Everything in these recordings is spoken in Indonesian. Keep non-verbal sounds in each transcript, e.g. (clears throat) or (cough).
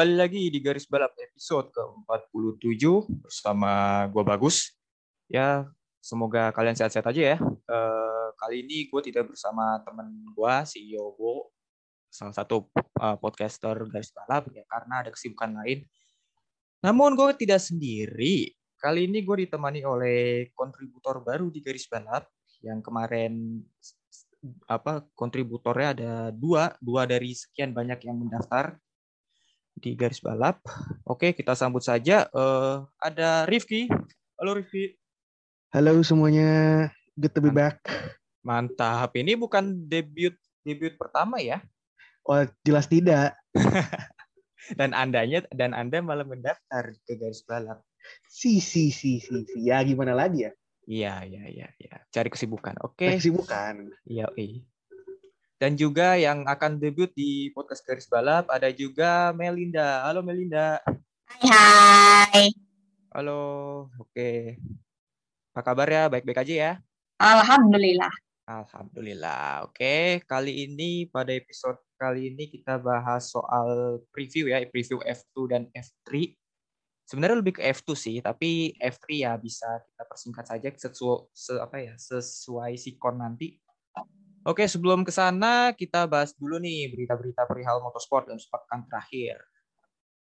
Kembali lagi di Garis Balap episode ke-47 bersama gue Bagus. Ya, semoga kalian sehat-sehat aja ya. Eh, kali ini gue tidak bersama temen gue, si Yogo, salah satu eh, podcaster Garis Balap, ya karena ada kesibukan lain. Namun gue tidak sendiri. Kali ini gue ditemani oleh kontributor baru di Garis Balap yang kemarin apa kontributornya ada dua, dua dari sekian banyak yang mendaftar di garis balap. Oke, kita sambut saja. Eh, ada Rifki. Halo Rifki. Halo semuanya, good to be back. Mantap. Ini bukan debut debut pertama ya. Oh, jelas tidak. (laughs) Dan andanya dan Anda malah mendaftar ke garis balap. Si, si, si, si, si. Ya gimana lagi ya? Iya, iya, iya, iya. Cari kesibukan. Oke. Kesibukan. Iya, iya. Dan juga yang akan debut di podcast garis balap ada juga Melinda. Halo Melinda. Hai. Halo. Oke. Apa kabar ya? Baik-baik aja ya? Alhamdulillah. Alhamdulillah. Oke, kali ini pada episode kali ini kita bahas soal preview ya, preview F2 dan F3. Sebenarnya lebih ke F2 sih, tapi F3 ya bisa kita persingkat saja sesuai se, apa ya, sesuai sikon nanti. Oke, sebelum ke sana kita bahas dulu nih berita-berita perihal motorsport dan sepekan terakhir.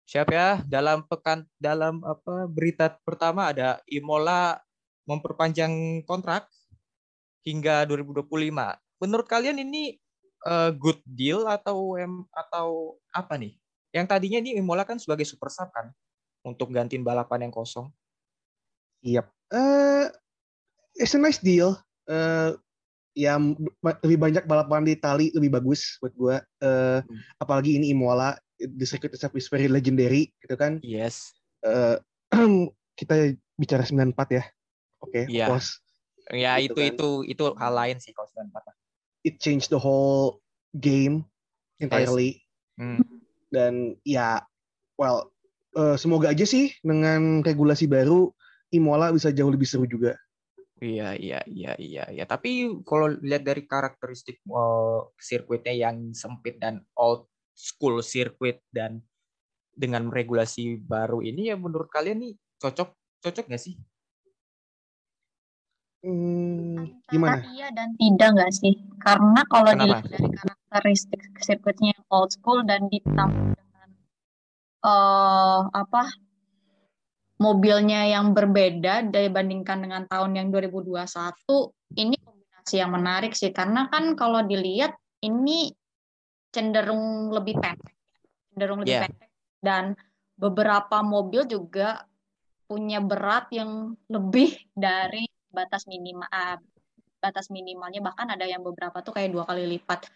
Siap ya? Dalam pekan dalam apa berita pertama ada Imola memperpanjang kontrak hingga 2025. Menurut kalian ini uh, good deal atau em, atau apa nih? Yang tadinya ini Imola kan sebagai super sub kan untuk gantiin balapan yang kosong. Yep. Uh, it's a nice deal. Uh, ya lebih banyak balapan di Itali lebih bagus buat gue. Uh, hmm. Apalagi ini Imola, the circuit itself is very legendary, gitu kan? Yes. Uh, (clears throat) kita bicara 94 ya. Oke, okay, yeah. Pos. Ya gitu itu kan. itu itu hal lain sih kalau 94. It changed the whole game entirely. Yes. Hmm. Dan ya, well, uh, semoga aja sih dengan regulasi baru Imola bisa jauh lebih seru juga. Iya, iya, iya, iya, iya. Tapi kalau lihat dari karakteristik uh, sirkuitnya yang sempit dan old school sirkuit dan dengan regulasi baru ini ya menurut kalian nih cocok cocok nggak sih? Hmm, gimana? Iya dan tidak nggak sih? Karena kalau dilihat dari karakteristik sirkuitnya yang old school dan ditambah dengan uh, apa mobilnya yang berbeda dibandingkan dengan tahun yang 2021 ini kombinasi yang menarik sih. Karena kan kalau dilihat ini cenderung lebih pendek. Cenderung lebih yeah. pendek. Dan beberapa mobil juga punya berat yang lebih dari batas minimal uh, batas minimalnya. Bahkan ada yang beberapa tuh kayak dua kali lipat.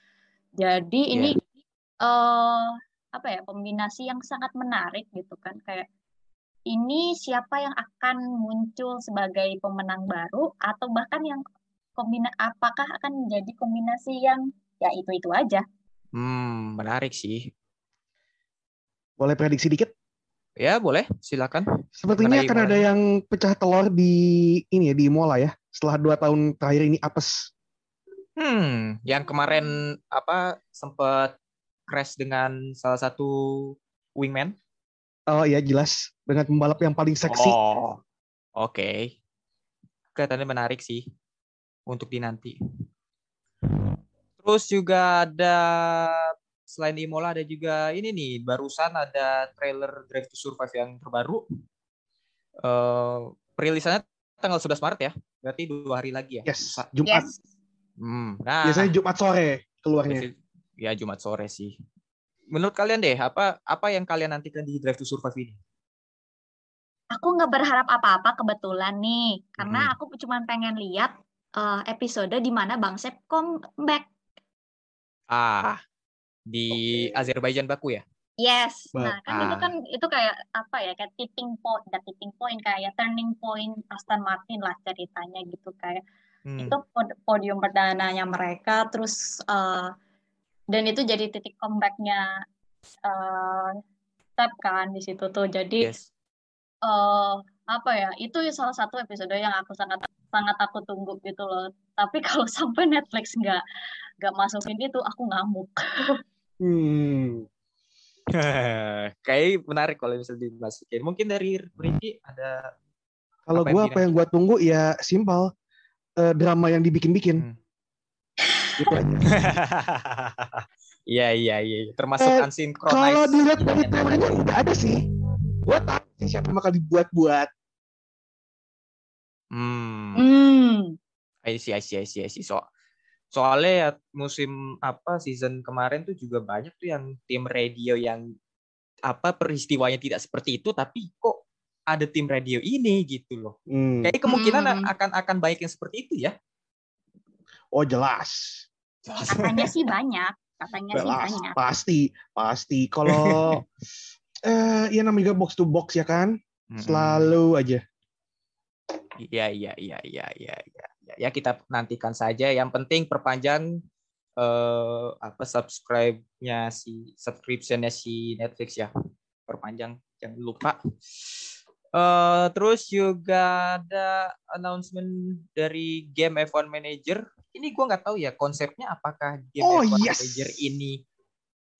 Jadi yeah. ini uh, apa ya kombinasi yang sangat menarik gitu kan. Kayak ini siapa yang akan muncul sebagai pemenang baru atau bahkan yang kombina apakah akan menjadi kombinasi yang ya itu itu aja. Hmm, menarik sih. Boleh prediksi dikit? Ya, boleh. Silakan. Sepertinya akan ada yang pecah telur di ini ya di Mola ya. Setelah dua tahun terakhir ini apes. Hmm, yang kemarin apa sempat crash dengan salah satu wingman? Oh iya jelas dengan pembalap yang paling seksi. Oh, oke. Okay. Kelihatannya menarik sih untuk dinanti. Terus juga ada selain Imola ada juga ini nih barusan ada trailer Drive to Survive yang terbaru. Uh, perilisannya tanggal 11 Maret ya. Berarti dua hari lagi ya. Yes. Jumat. Yes. Hmm, nah. Biasanya Jumat sore keluarnya. Ya Jumat sore sih. Menurut kalian deh apa apa yang kalian nantikan di Drive to Survive ini? Aku nggak berharap apa-apa kebetulan nih, karena Mm-mm. aku cuma pengen lihat eh, episode di mana Bang Sep comeback. Ah, di Oke. Azerbaijan Baku ya? Yes, nah kan itu ah. kan itu kayak apa ya kayak tipping point, dan tipping point kayak turning point Aston Martin lah ceritanya gitu kayak Hmm. itu pod- podium perdananya mereka terus eh, dan itu jadi titik comebacknya eh Sep kan di situ tuh jadi Yes. eh apa ya itu salah satu episode yang aku sangat sangat aku tunggu gitu loh tapi (laughs) kalau sampai Netflix nggak nggak masukin itu aku ngamuk Hmm. (laughs) Kayak menarik kalau misalnya dimasukin. Mungkin dari Ricky ada Kalau yang gue apa yang gue tunggu ya simpel Eh, drama yang dibikin-bikin. Hmm. Gitu aja. Iya iya iya, termasuk Eh, unsynchronize. Kalau dilihat dari trailernya nggak ada sih. Gue tahu sih siapa bakal dibuat-buat. Hmm. hmm I see, I see, I see, I see. So, soalnya ya musim apa season kemarin tuh juga banyak tuh yang tim radio yang apa peristiwanya tidak seperti itu tapi kok ada tim radio ini gitu loh. Hmm. Kayak kemungkinan Hmm. akan akan baik yang seperti itu ya. Oh jelas. Katanya sih (laughs) banyak katanya sih banyak Pasti, pasti. Kalau (laughs) eh ya namanya box to box ya kan, selalu aja. Iya iya iya iya iya iya. Ya, ya kita nantikan saja. Yang penting perpanjang eh apa subscribe-nya si subscription-nya si Netflix ya. Perpanjang jangan lupa. Eh terus juga ada announcement dari game F1 Manager. Ini gua nggak tahu ya konsepnya apakah game Oh, F1 yes. Manager ini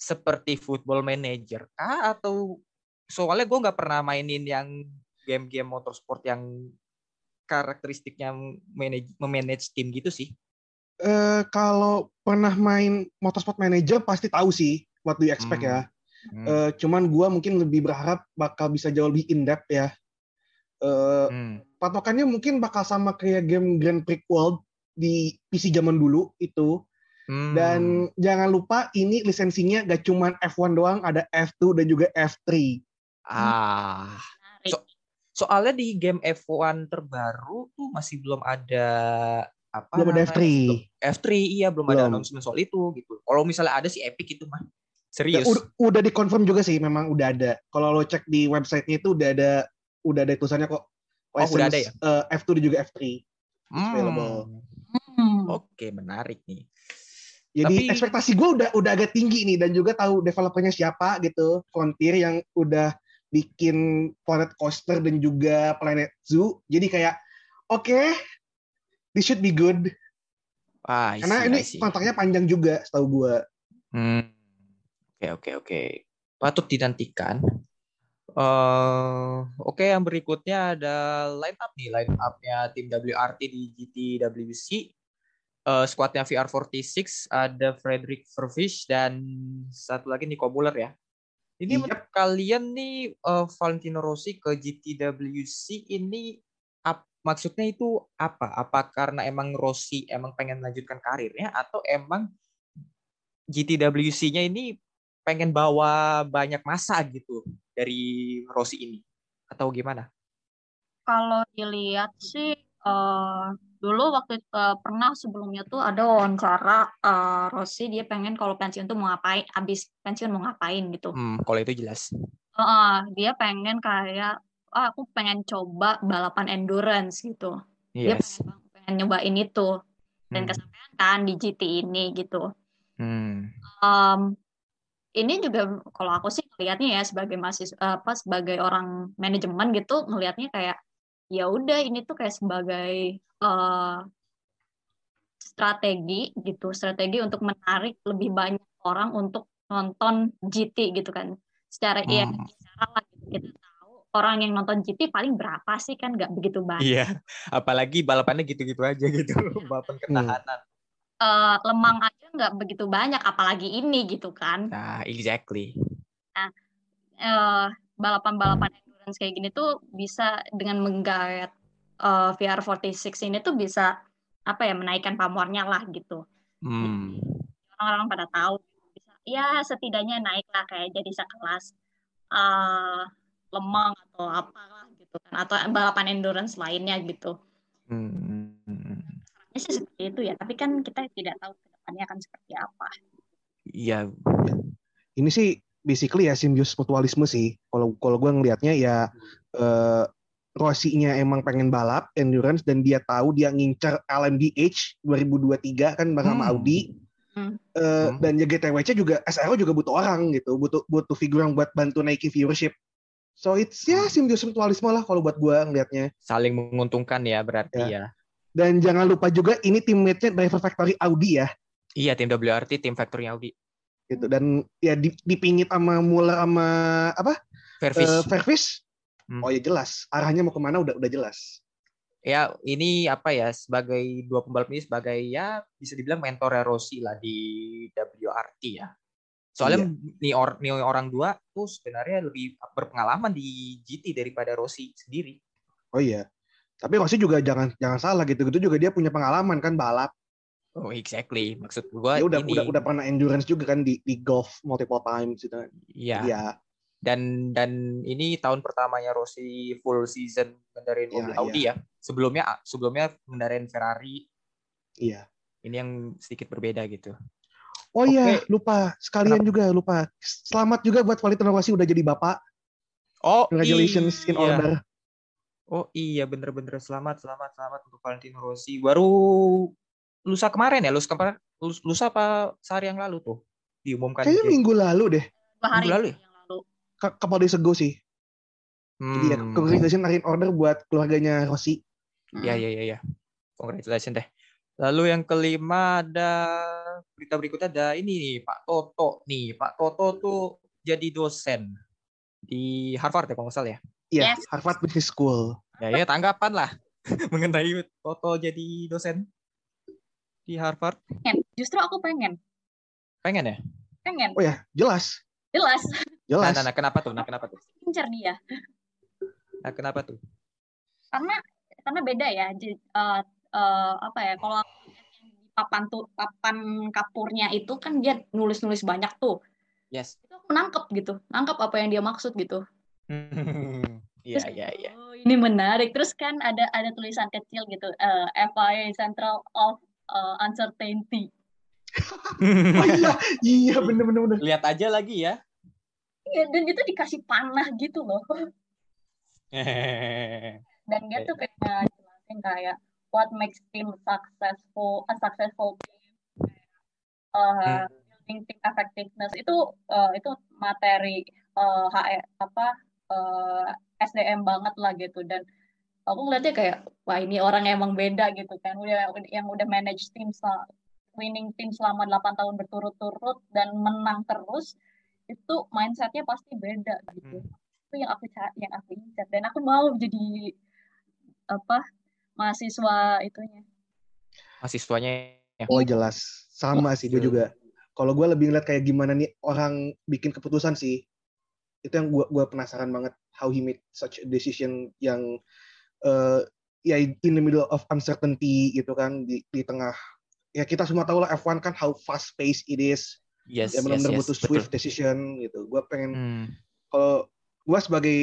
seperti Football Manager kah atau soalnya gue nggak pernah mainin yang game-game motorsport yang karakteristiknya manage, memanage tim gitu sih. Eh kalau pernah main Motorsport Manager pasti tahu sih what do you expect Hmm. ya. Hmm. Eh, cuman gua mungkin lebih berharap bakal bisa jauh lebih in depth ya. Eh, Hmm. patokannya mungkin bakal sama kayak game Grand Prix World di PC zaman dulu itu. Hmm. Dan jangan lupa ini lisensinya gak cuman F1 doang, ada F2 dan juga F3. ah. So- soalnya di game F1 terbaru tuh masih belum ada apa Belum ada namanya? F3. Belum- F3 iya belum ada Belum. announcement soal itu gitu. Kalau misalnya ada sih Epic itu mah. Ya, Serius. udah, udah dikonfirm juga sih, memang udah ada. Kalau lo cek di website-nya itu udah ada udah ada tulisannya kok. Oh, udah ada ya? eh, F2 dan juga F3. Hmm. available. Hmm. Oke, menarik nih. Jadi Tapi- ekspektasi gue udah udah agak tinggi nih dan juga tahu developernya siapa gitu. Frontier yang udah bikin Planet Coaster dan juga Planet Zoo. Jadi kayak oke, this should be good. Ah, I Karena ini kontraknya panjang juga setahu gue. Hmm. Oke oke oke. Patut dinantikan. Eh, oke yang berikutnya ada line up nih, line up-nya tim WRT di GTWC. Eh squadnya VR46 ada Frederick Vervish dan satu lagi Nico Muller ya. Ini Yep. menurut kalian nih eh, Valentino Rossi ke GTWC ini ap- maksudnya itu apa? Apa karena emang Rossi emang pengen melanjutkan karirnya atau emang GTWC-nya ini pengen bawa banyak masa gitu dari Rossi ini atau gimana? Kalau dilihat sih eh, dulu waktu eh, pernah sebelumnya tuh ada wawancara eh, Rossi dia pengen kalau pensiun tuh mau ngapain, abis pensiun mau ngapain gitu. Hmm, kalau itu jelas. Heeh, dia pengen kayak ah, aku pengen coba balapan endurance gitu. Dia Yes. pengen, pengen nyobain itu dan Hmm. kesampaian kan di GT ini gitu. Hmm. Em, ini juga kalau aku sih ngelihatnya ya sebagai mahasiswa apa sebagai orang manajemen gitu ngelihatnya kayak ya udah ini tuh kayak sebagai eh, strategi gitu strategi untuk menarik lebih banyak orang untuk nonton GT gitu kan secara iya Hmm. secara lah gitu. kita tahu orang yang nonton GT paling berapa sih kan nggak begitu banyak Iya, apalagi balapannya gitu-gitu aja gitu, (laughs) balapan ketahanan. Eh, lemang aja nggak begitu banyak apalagi ini gitu kan Nah, exactly. eh, balapan-balapan endurance kayak gini tuh bisa dengan menggayat eh, VR46 ini tuh bisa apa ya menaikkan pamornya lah gitu. Hmm. Orang-orang pada tahu bisa ya setidaknya naik lah kayak jadi sekelas eh lemang atau apalah gitu kan atau balapan endurance lainnya gitu. Hmm. Ini sih seperti itu ya, tapi kan kita tidak tahu ke depannya akan seperti apa. Iya, Ini sih basically ya simbiosis mutualisme sih. Kalau kalau gue ngelihatnya ya eh Rossi-nya emang pengen balap endurance dan dia tahu dia ngincar LMDH 2023 kan bareng sama Hmm. Audi. Hmm. Eh, Hmm. dan ya GTWC juga SRO juga butuh orang gitu, butuh butuh figur yang buat bantu naikin viewership. So it's ya Hmm. simbiosis mutualisme lah kalau buat gua ngelihatnya. saling menguntungkan ya berarti ya. Dan jangan lupa juga ini teammate-nya Driver Factory Audi ya, Iya, tim WRT, tim Factory Audi. Gitu. Dan ya di- dipingit sama Muller sama apa? Vervis. Eh, Vervis. Hmm. Oh ya jelas, arahnya mau ke mana udah udah jelas. ya ini apa ya sebagai dua pembalap ini sebagai ya bisa dibilang mentornya Rossi lah di WRT ya. Soalnya nih, or, nih orang dua tuh sebenarnya lebih berpengalaman di GT daripada Rossi sendiri. Oh iya. Tapi Rossi juga jangan jangan salah gitu-gitu juga dia punya pengalaman kan balap. Oh exactly. Maksud gua Dia udah ini. udah udah pernah endurance juga kan di di golf multiple times gitu. Iya. Iya. Dan dan ini tahun pertamanya Rossi full season mengendarai Iya, mobil Audi ya. Sebelumnya sebelumnya mengendarai Ferrari. Iya. Ini yang sedikit berbeda gitu. Oh iya, lupa. Sekalian juga lupa. Selamat juga buat Valentino Rossi udah jadi bapak. Oh, Congratulations in iya. order. Oh iya bener-bener selamat selamat selamat untuk Valentino Rossi. Baru lusa kemarin ya, lusa kemarin lus- lusa apa sehari yang lalu tuh diumumkan. Kayaknya minggu lalu deh. Dua hari Minggu lalu ya? yang lalu. Ka- Kapal di Sego sih. Jadi ya, Hmm. congratulations are in order buat keluarganya Rossi. Ya ya ya ya. Congratulations deh. Lalu yang kelima ada berita berikutnya ada ini nih Pak Toto nih. Pak Toto tuh jadi dosen di Harvard ya kalau nggak salah ya. Iya, Yes. Harvard Business School. Ya ya tanggapan lah (laughs) mengenai Toto jadi dosen di Harvard. Pengen. Justru aku pengen. Pengen ya? Pengen. Oh ya, jelas. Jelas. Nah, Jelas. nah, nah, kenapa tuh? Nah, kenapa tuh? Incar dia. Nah, kenapa tuh? Karena karena beda ya. Jadi, eh, eh, apa ya? Kalau papan tuh papan kapurnya itu kan dia nulis-nulis banyak tuh. Yes. Itu aku nangkep gitu. Nangkep apa yang dia maksud gitu. (laughs) Iya, iya, iya. Oh, ini menarik. Terus kan ada ada tulisan kecil gitu, eh, FIA Central of eh, Uncertainty. Oh (laughs) iya, iya bener bener bener. Lihat aja lagi ya. Iya, dan itu dikasih panah gitu loh. (laughs) Dan dia tuh kayak jelasin kayak what makes team successful, a successful team, uh, building team effectiveness itu uh, itu materi uh, HE apa uh, SDM banget lah gitu dan aku ngeliatnya kayak wah ini orang emang beda gitu kan udah yang udah manage tim sel- winning tim selama 8 tahun berturut-turut dan menang terus itu mindsetnya pasti beda gitu itu yang aku yang aku incar dan aku mau jadi apa mahasiswa itunya Mahasiswanya ya. Oh jelas, sama sih gue juga. Kalau gue lebih ngeliat kayak gimana nih orang bikin keputusan sih. Itu yang gue gua penasaran banget how he made such a decision yang eh ya in the middle of uncertainty gitu kan di, di tengah ya kita semua tahu lah F1 kan how fast pace it is Yes, ya yes, benar-benar yes, butuh betul. swift decision gitu gue pengen Hmm. kalau gue sebagai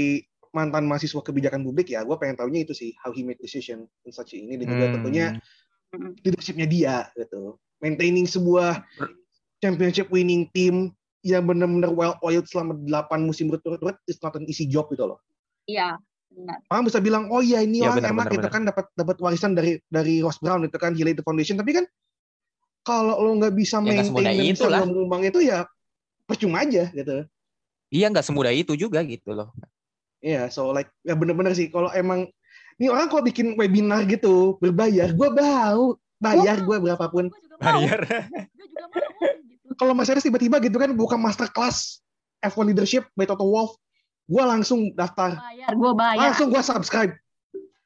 mantan mahasiswa kebijakan publik ya gue pengen tahunya itu sih how he made decision in such a ini dan juga Hmm. tentunya leadershipnya dia gitu maintaining sebuah championship winning team yang benar-benar well oiled selama 8 musim berturut-turut is not an easy job gitu loh iya benar orang bisa bilang oh iya ini Iya, orang benar, enak benar, gitu benar. kan dapat dapat warisan dari dari Ross Brown itu kan the foundation tapi kan kalau lo nggak bisa Ya, maintain dan bisa itulah. ngomong itu ya percuma aja gitu Iya nggak semudah itu juga gitu loh. Iya, so like ya bener-bener sih kalau emang ini orang kalau bikin webinar gitu berbayar, gue mau bayar gue berapapun. Bayar. gue juga mau gitu Kalau Mas Eris tiba-tiba gitu kan buka masterclass F1 leadership by Toto Wolff, gue langsung daftar, bayar gue bayar langsung gue subscribe.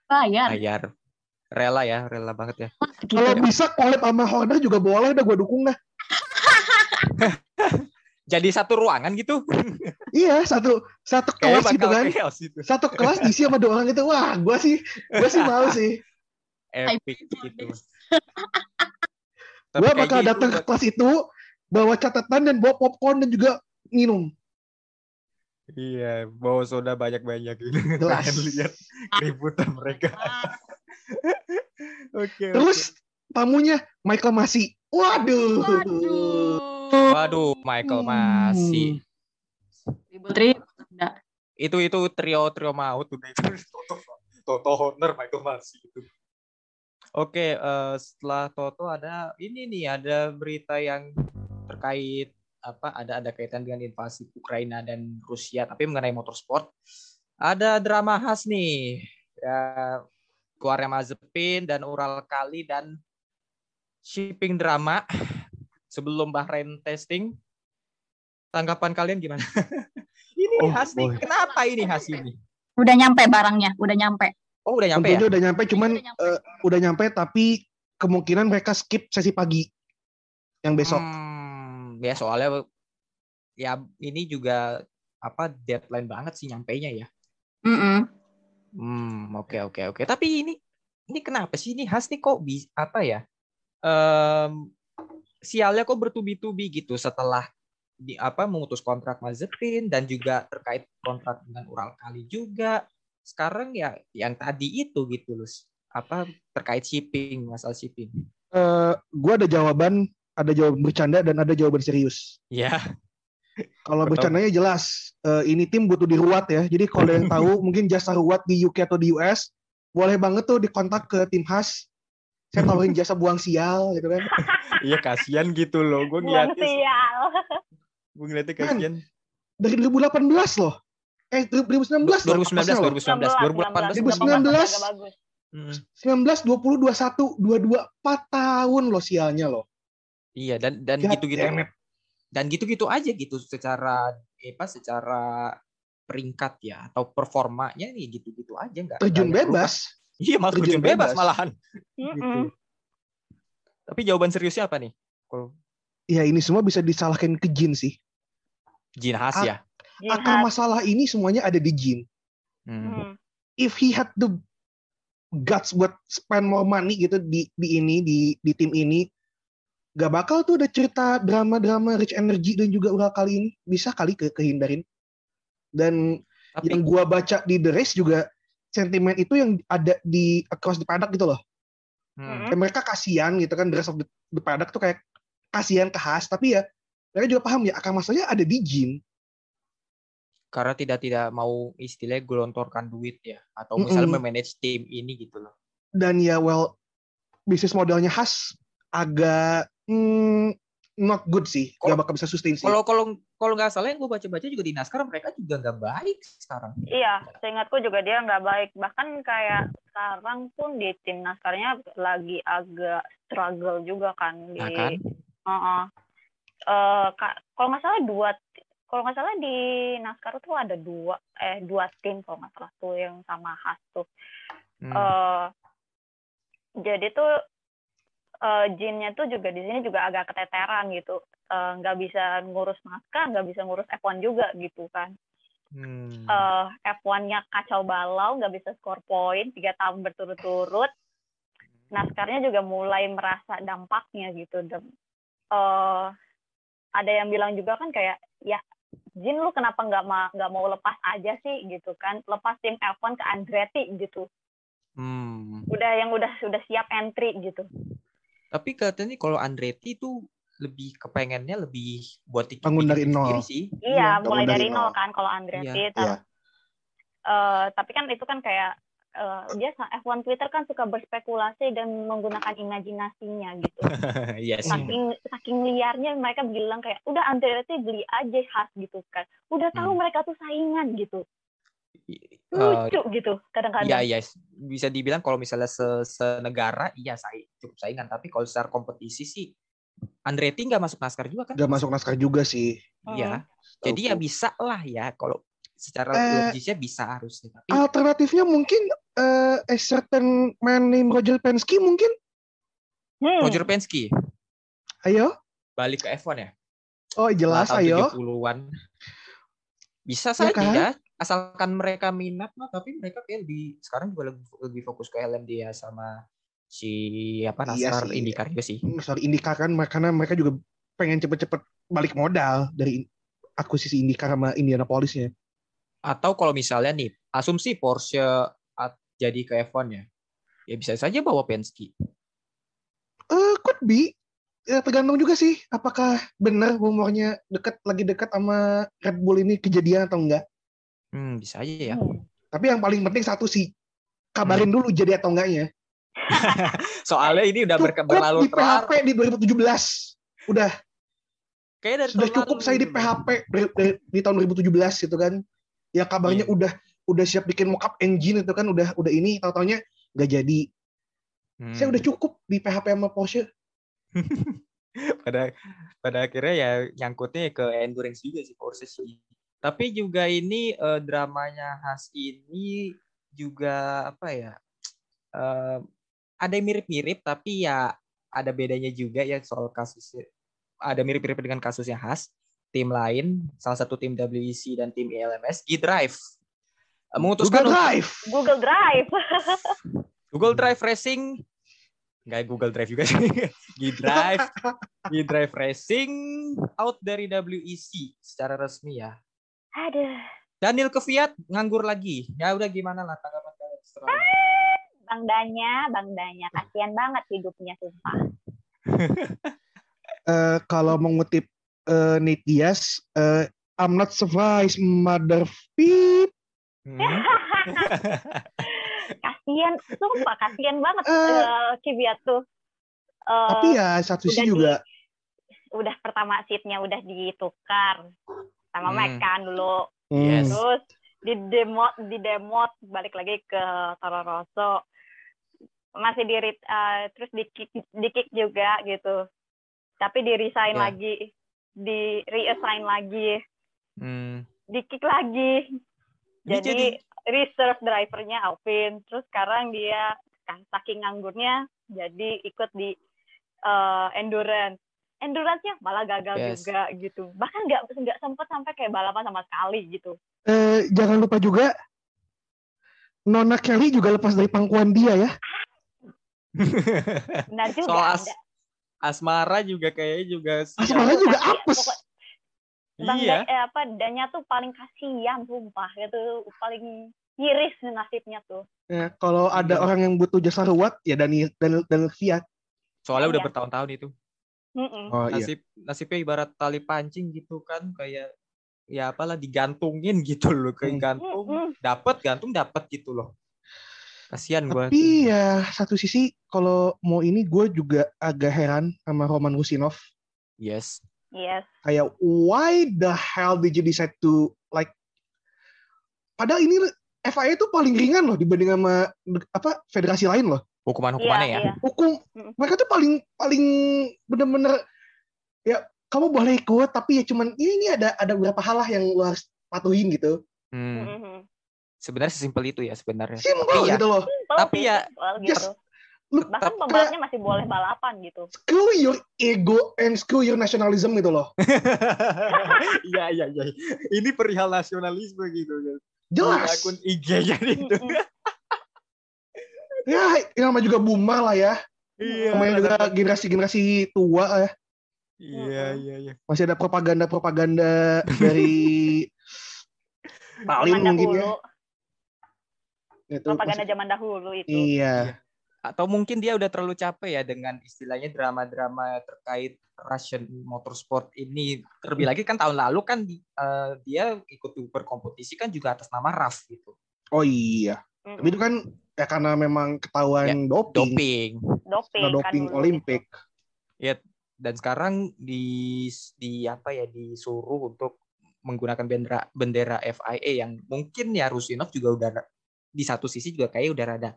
bayar Bayar. Rela ya, rela banget ya. gitu. Kalau bisa collab sama Horner juga boleh, udah gue dukung dah. (laughs) Jadi satu ruangan gitu. (laughs) Iya, satu satu Kayaknya kelas gitu kan, chaos itu. satu kelas diisi sama dua orang itu, wah, gue sih, gue sih mau sih. Epic gitu. Gue bakal gitu datang ke kelas itu, bawa catatan dan bawa popcorn dan juga minum. Iya, bawa soda banyak-banyak gitu. (laughs) Jelas. Pengen lihat keributan mereka. (laughs) Oke. Terus tamunya Michael Masi. Waduh. Waduh. Waduh, Michael masih. Ribut-ribut. Enggak. Itu itu trio trio maut udah (laughs) itu Toto Toto Horner Michael masih itu. Oke, eh, setelah Toto ada ini nih ada berita yang terkait apa ada ada kaitan dengan invasi Ukraina dan Rusia tapi mengenai motorsport ada drama khas nih ya keluarnya Mazepin dan Ural Kali dan shipping drama sebelum Bahrain testing tanggapan kalian gimana (laughs) ini Oh, khas nih boy. kenapa ini khas ini Udah nyampe barangnya, udah nyampe. oh udah nyampe ya udah nyampe, cuman Udah nyampe. eh, udah nyampe tapi kemungkinan mereka skip sesi pagi yang besok. Hmm, ya soalnya ya ini juga apa deadline banget sih nyampainya ya. Mm-mm. Hmm, oke oke oke. Tapi ini ini kenapa sih ini khas nih kok bisa apa ya? Em, sialnya kok bertubi-tubi gitu setelah di apa memutus kontrak Mazepin dan juga terkait kontrak dengan Ural Kali juga. Sekarang ya yang tadi itu gitu loh. Apa terkait shipping, masalah shipping. Eh, gua ada jawaban, ada jawaban bercanda dan ada jawaban serius. Ya. Kalau Betul. bercandanya jelas, eh, ini tim butuh diruat ya. Jadi kalau yang (laughs) tahu mungkin jasa ruat di UK atau di US, boleh banget tuh dikontak ke tim khas. Saya (laughs) tawarin jasa buang sial gitu kan. Iya kasihan gitu loh. Gue Buang ngeliatnya sial. gue ngeliatnya Kan, kasihan. Dari 2018 loh. Eh 2019 loh. 2019 pasnya loh. 2019 2019. 2018 Agak bagus. Mm, 19, 20, 21, 22, 4 tahun loh sialnya loh. Iya dan dan gitu-gitu dan gitu-gitu aja gitu secara eh, apa secara peringkat ya atau performanya nih gitu-gitu aja nggak Terjun bebas. perubahan. Iya malah Terjun terjun, bebas, bebas. malahan. Gitu. Tapi jawaban seriusnya apa nih? Kalau Ya ini semua bisa disalahkan ke Jin sih. Jin Has Ah, ya. Akar masalah ini semuanya ada di Jin. Hmm. If he had the guts buat spend more money gitu di di ini di di tim ini, gak bakal tuh ada cerita drama-drama rich energy dan juga ulah kali ini bisa kali ke kehindarin. Dan Tapi yang gua baca di The Race juga sentimen itu yang ada di across the paddock gitu loh. hmm, Kayak mereka kasihan gitu kan the rest of the, the tuh kayak kasihan ke Haas tapi ya mereka juga paham ya akar masalahnya ada di Jin. karena tidak tidak mau istilahnya gelontorkan duit ya atau misalnya Mm-mm. memanage tim ini gitu loh. dan ya well bisnis modelnya khas agak hmm, not good sih Kalau- nggak bakal bisa sustain sih Kalau kalau kalau nggak salah yang gue baca-baca juga di NASCAR mereka juga nggak baik sekarang. Iya, seingatku juga dia nggak baik. Bahkan kayak sekarang pun di tim NASCAR-nya lagi agak struggle juga kan di. Nah kan? Heeh. Eh, ka- kalau nggak salah dua, kalau nggak salah di NASCAR tuh ada dua, eh dua tim kalau nggak salah tuh yang sama Haas tuh. Hmm. eh jadi tuh eh Jinnya tuh juga di sini juga agak keteteran gitu. Eh, nggak bisa ngurus naskah nggak bisa ngurus F1 juga gitu kan. Hmm. eh F1-nya kacau balau nggak bisa skor poin tiga tahun berturut-turut. Naskarnya juga mulai merasa dampaknya gitu eh ada yang bilang juga kan kayak ya Jin lu kenapa nggak ma nggak mau lepas aja sih? gitu kan. Lepas tim F1 ke Andretti gitu. Hmm. udah yang udah sudah siap entry gitu Tapi katanya kalau Andretti itu lebih kepengennya lebih buat tiket Bangun dari nol. sih. iya Iya, mulai dari nol kan kalau Andretti Iya. Tapi- Iya. eh, tapi kan itu kan kayak eh, dia sa- F1 Twitter kan suka berspekulasi dan menggunakan imajinasinya gitu (laughs) Iya sih. saking saking liarnya mereka bilang kayak udah Andretti beli aja khas gitu kan udah tahu Hmm. mereka tuh saingan gitu Lucu gitu kadang-kadang Iya, iya. Bisa dibilang kalau misalnya se senegara, iya saya cukup saingan. Tapi kalau secara kompetisi sih, Andretti nggak masuk NASCAR juga kan? nggak masuk naskah juga sih Iya. Setauku. Jadi ya bisa lah ya kalau secara Eh, logisnya bisa harusnya. Tapi alternatifnya mungkin eh a certain man named Roger Penske mungkin Hmm. Roger Penske ayo balik ke F1 ya? oh jelas Tahun ayo 70-an. Bisa Ya saja kan? Asalkan mereka minat mah. Tapi mereka kayak di sekarang juga lebih, lebih fokus ke LMD ya sama si apa Iya NASCAR sih. IndyCar juga sih. sorry IndyCar kan karena mereka juga pengen cepet-cepet balik modal dari akuisisi IndyCar sama Indianapolisnya. Atau kalau misalnya nih, asumsi Porsche jadi ke F1 ya. Ya bisa saja bawa Penske. Eh, could be. Ya, tergantung juga sih, apakah benar rumornya dekat lagi dekat sama Red Bull ini kejadian atau enggak. Hmm, bisa aja ya. Hmm. Tapi yang paling penting satu sih, kabarin dulu jadi atau enggaknya. (laughs) Soalnya ini udah Cukup berlalu di PHP terlalu. di 2017. Udah, Kayaknya dari sudah cukup lalu saya di. PHP di tahun 2017 gitu kan. Ya kabarnya Iya. udah udah siap bikin mockup engine itu kan udah udah ini tau taunya nggak jadi. Hmm. Saya udah cukup di PHP sama Porsche. (laughs) pada pada akhirnya ya nyangkutnya ke endurance juga sih Porsche sih. Tapi juga ini eh, dramanya Has ini juga apa ya? eh, ada yang mirip-mirip tapi ya ada bedanya juga ya soal kasusnya. Ada mirip-mirip dengan kasusnya Has. Tim lain, salah satu tim WEC dan tim ELMS, G-Drive eh, memutuskan Google untuk- Drive. Google Drive. (laughs) Google Drive Racing nggak Google Drive juga sih (laughs) G-Drive G-Drive Racing out dari WEC secara resmi ya Aduh, Daniel Kvyat nganggur lagi ya udah gimana lah tanggapan kalian setelah ini? Bang Danya, Bang Danya, kasihan banget hidupnya sumpah. (laughs) Eh, kalau mengutip eh, Nate Diaz, eh, I'm not surprised, mother beep. Hmm? (laughs) kasihan, sumpah kasihan banget Eh. eh Kvyat tuh. Eh, Tapi ya satu udah sisi di- juga udah pertama seatnya udah ditukar sama Hmm. Mac kan dulu. Yes. Terus di demot di demot balik lagi ke Toro Rosso. Masih di eh, terus di kick, di kick juga gitu. Tapi di resign Ya. lagi, di reassign lagi, Hmm. di kick lagi. Jadi, jadi- reserve drivernya Alvin. Terus sekarang dia kan saking nganggurnya jadi ikut di eh, endurance. Endurance-nya malah gagal Yes. juga gitu. Bahkan nggak nggak sempat sampai kayak balapan sama sekali gitu. Eh, jangan lupa juga Nona Kelly juga lepas dari pangkuan dia ya. (laughs) Benar juga soal as- ada. asmara juga kayaknya juga Asmara juga Tapi apes. pokok- Bang iya Da- eh, apa Danya tuh paling kasihan sumpah gitu paling miris nasibnya tuh. Ya, kalau ada Iya. orang yang butuh jasa ruwet ya Daniel Daniel, Daniel Fiat. soalnya udah Iya. bertahun-tahun itu Mm-mm. Oh nasib nasibnya ibarat tali pancing gitu kan kayak ya apalah digantungin (laughs) gitu loh kayak gantung dapat gantung dapat gitu loh kasihan gua Tapi ya satu sisi kalau mau ini gue juga agak heran sama Roman Rusinov. yes Yes. Kayak why the hell did you decide to like Padahal ini FIA itu paling ringan loh dibanding sama apa federasi lain loh. Hukuman hukumannya Iya, ya iya. Hukum Mm. mereka tuh paling paling bener-bener ya kamu boleh ikut tapi ya cuman ini, ini ada ada beberapa hal lah yang lo harus patuhin gitu. Hmm. Mm-mm. sebenarnya sesimpel itu ya sebenarnya Simple Tapi ya, gitu loh. Simple Tapi ya, simple just gitu. Lu Bahkan pembalapnya masih boleh balapan gitu. screw your ego and screw your nationalism gitu loh. (laughs) iya iya iya ini perihal nasionalisme gitu kan Jelas. akun IG-nya itu Mm-mm. Ya, yang nama juga Buma lah ya. iya Namanya juga generasi-generasi tua ya. iya iya iya Masih ada propaganda-propaganda dari (laughs) Stalin Zaman mungkin ya. dahulu, Itu propaganda masih- zaman dahulu itu. Iya. atau mungkin dia udah terlalu capek ya dengan istilahnya drama-drama terkait Russian motorsport ini terlebih lagi kan tahun lalu kan eh, dia ikut berkompetisi kan juga atas nama RAF gitu Oh iya. Mm-mm. Tapi itu kan ya karena memang ketahuan doping, doping doping, Nah, kan doping dulu Olimpik. dan sekarang di di apa ya disuruh untuk menggunakan bendera bendera FIA yang mungkin ya Rusinov juga udah di satu sisi juga kayak udah rada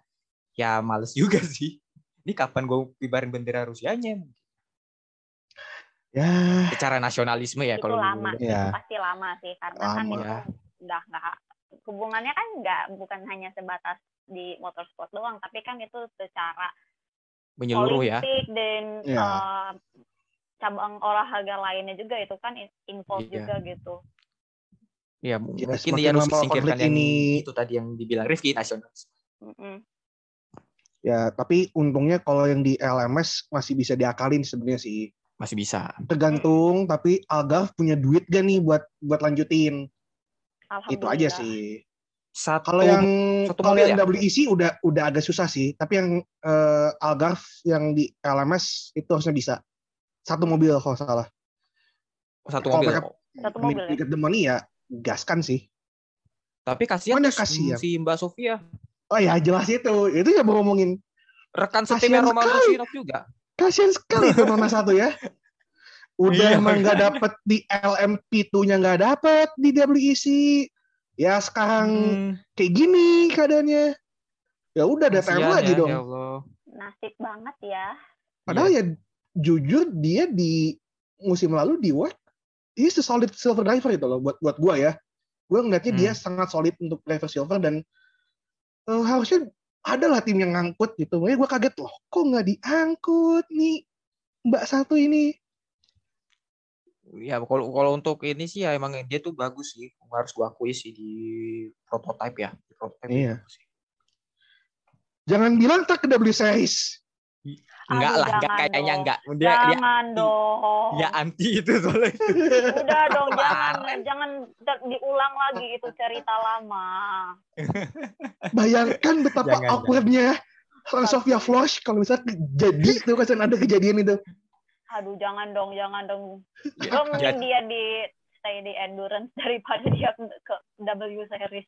ya males (laughs) juga sih ini kapan gue kibarin bendera Rusianya Ya, secara nasionalisme ya Itu kalau lama. ya. pasti lama sih karena kan Lama. itu udah nggak hubungannya kan nggak bukan hanya sebatas di motorsport doang tapi kan itu secara menyeluruh ya dan Ya. eh, cabang olahraga lainnya juga itu kan in- involve Iya. juga gitu ya Ya, mungkin dia harus singkirkan yang ini- itu tadi yang dibilang Rifki nasionalis Mm-mm. Ya, tapi untungnya kalau yang di LMS masih bisa diakalin sebenarnya sih. Masih bisa. tergantung tapi Algarve punya duit gak nih buat buat lanjutin itu aja sih Satu kalau yang satu kalau yang ya? WEC udah udah agak susah sih tapi yang eh, Algarve yang di LMS itu harusnya bisa satu mobil kalau salah satu kalau mobil. mereka Satu mobil to ya. money ya gaskan sih Tapi kasihan Mana kasihan? si Mbak Sofia. oh ya jelas itu itu ya mau ngomongin Rekan Kasihan setimnya Roman juga. kasian sekali tuh Nona satu ya (laughs) udah Iya, emang nggak dapet di LMP2 nya nggak dapet di WEC ya sekarang Hmm, kayak gini keadaannya. Ya udah DTM kasihan lagi ya, dong. Ya Allah. Nasib banget ya. padahal Iya. ya jujur dia di musim lalu di World dia solid silver driver itu loh buat buat gua ya. Gua ngeliatnya dia Hmm. sangat solid untuk driver silver dan eh, harusnya adalah tim yang ngangkut gitu. Makanya gua kaget loh kok nggak diangkut nih mbak satu ini Ya kalau kalau untuk ini sih ya emang dia tuh bagus sih. Harus gua akui sih di prototype ya. Di prototype dia Iya. sih. jangan bilang tak ke W Series Enggak lah, enggak kayaknya dong. enggak. Dia dia jangan dong. dia anti itu soalnya. Udah dong, (laughs) jangan jangan diulang lagi itu cerita lama. bayangkan betapa Jangan, awkwardnya Sofia Flosh kalau misalnya jadi tuh kan ada kejadian itu Aduh, jangan dong, jangan dong. Ya, jadi- dia di stay di endurance (laughs) daripada dia ke W series.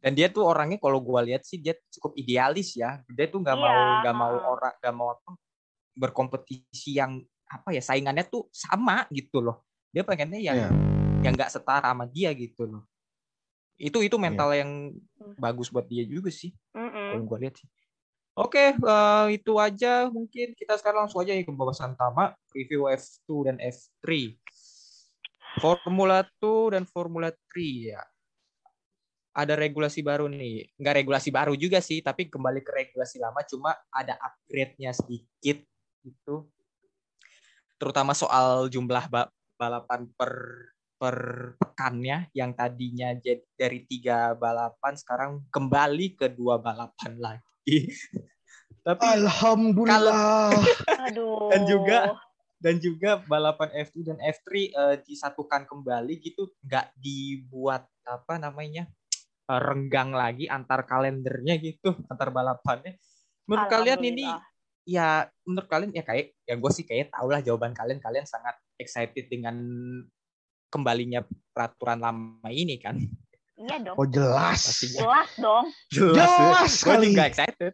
dan dia tuh orangnya kalau gua lihat sih dia cukup idealis ya. Dia tuh nggak mau Iya. nggak mau orang nggak mau apa berkompetisi yang apa ya saingannya tuh sama gitu loh. Dia pengennya yang Iya. yang nggak setara sama dia gitu loh. Itu itu mental yang Hmm. bagus buat dia juga sih. Mm-mm. kalau gue lihat sih. Oke, eh, itu aja mungkin kita sekarang langsung aja ke pembahasan utama review F2 dan F3. Formula 2 dan Formula 3 ya. Ada regulasi baru nih. Enggak regulasi baru juga sih, tapi kembali ke regulasi lama cuma ada upgrade-nya sedikit gitu. Terutama soal jumlah ba- balapan per per pekannya yang tadinya jadi dari tiga balapan sekarang kembali ke dua balapan lagi. Tapi (laughs) Alhamdulillah (laughs) Aduh. Dan juga- dan juga balapan F2 dan F3 eh, disatukan kembali gitu, nggak dibuat apa namanya renggang lagi antar kalendernya gitu, antar balapannya. Menurut kalian ini ya menurut kalian ya kayak ya gue sih kayak tau lah jawaban kalian kalian sangat excited dengan kembalinya peraturan lama ini kan Iya dong. oh jelas Pastinya. Jelas dong. Jelas gue sekali. juga excited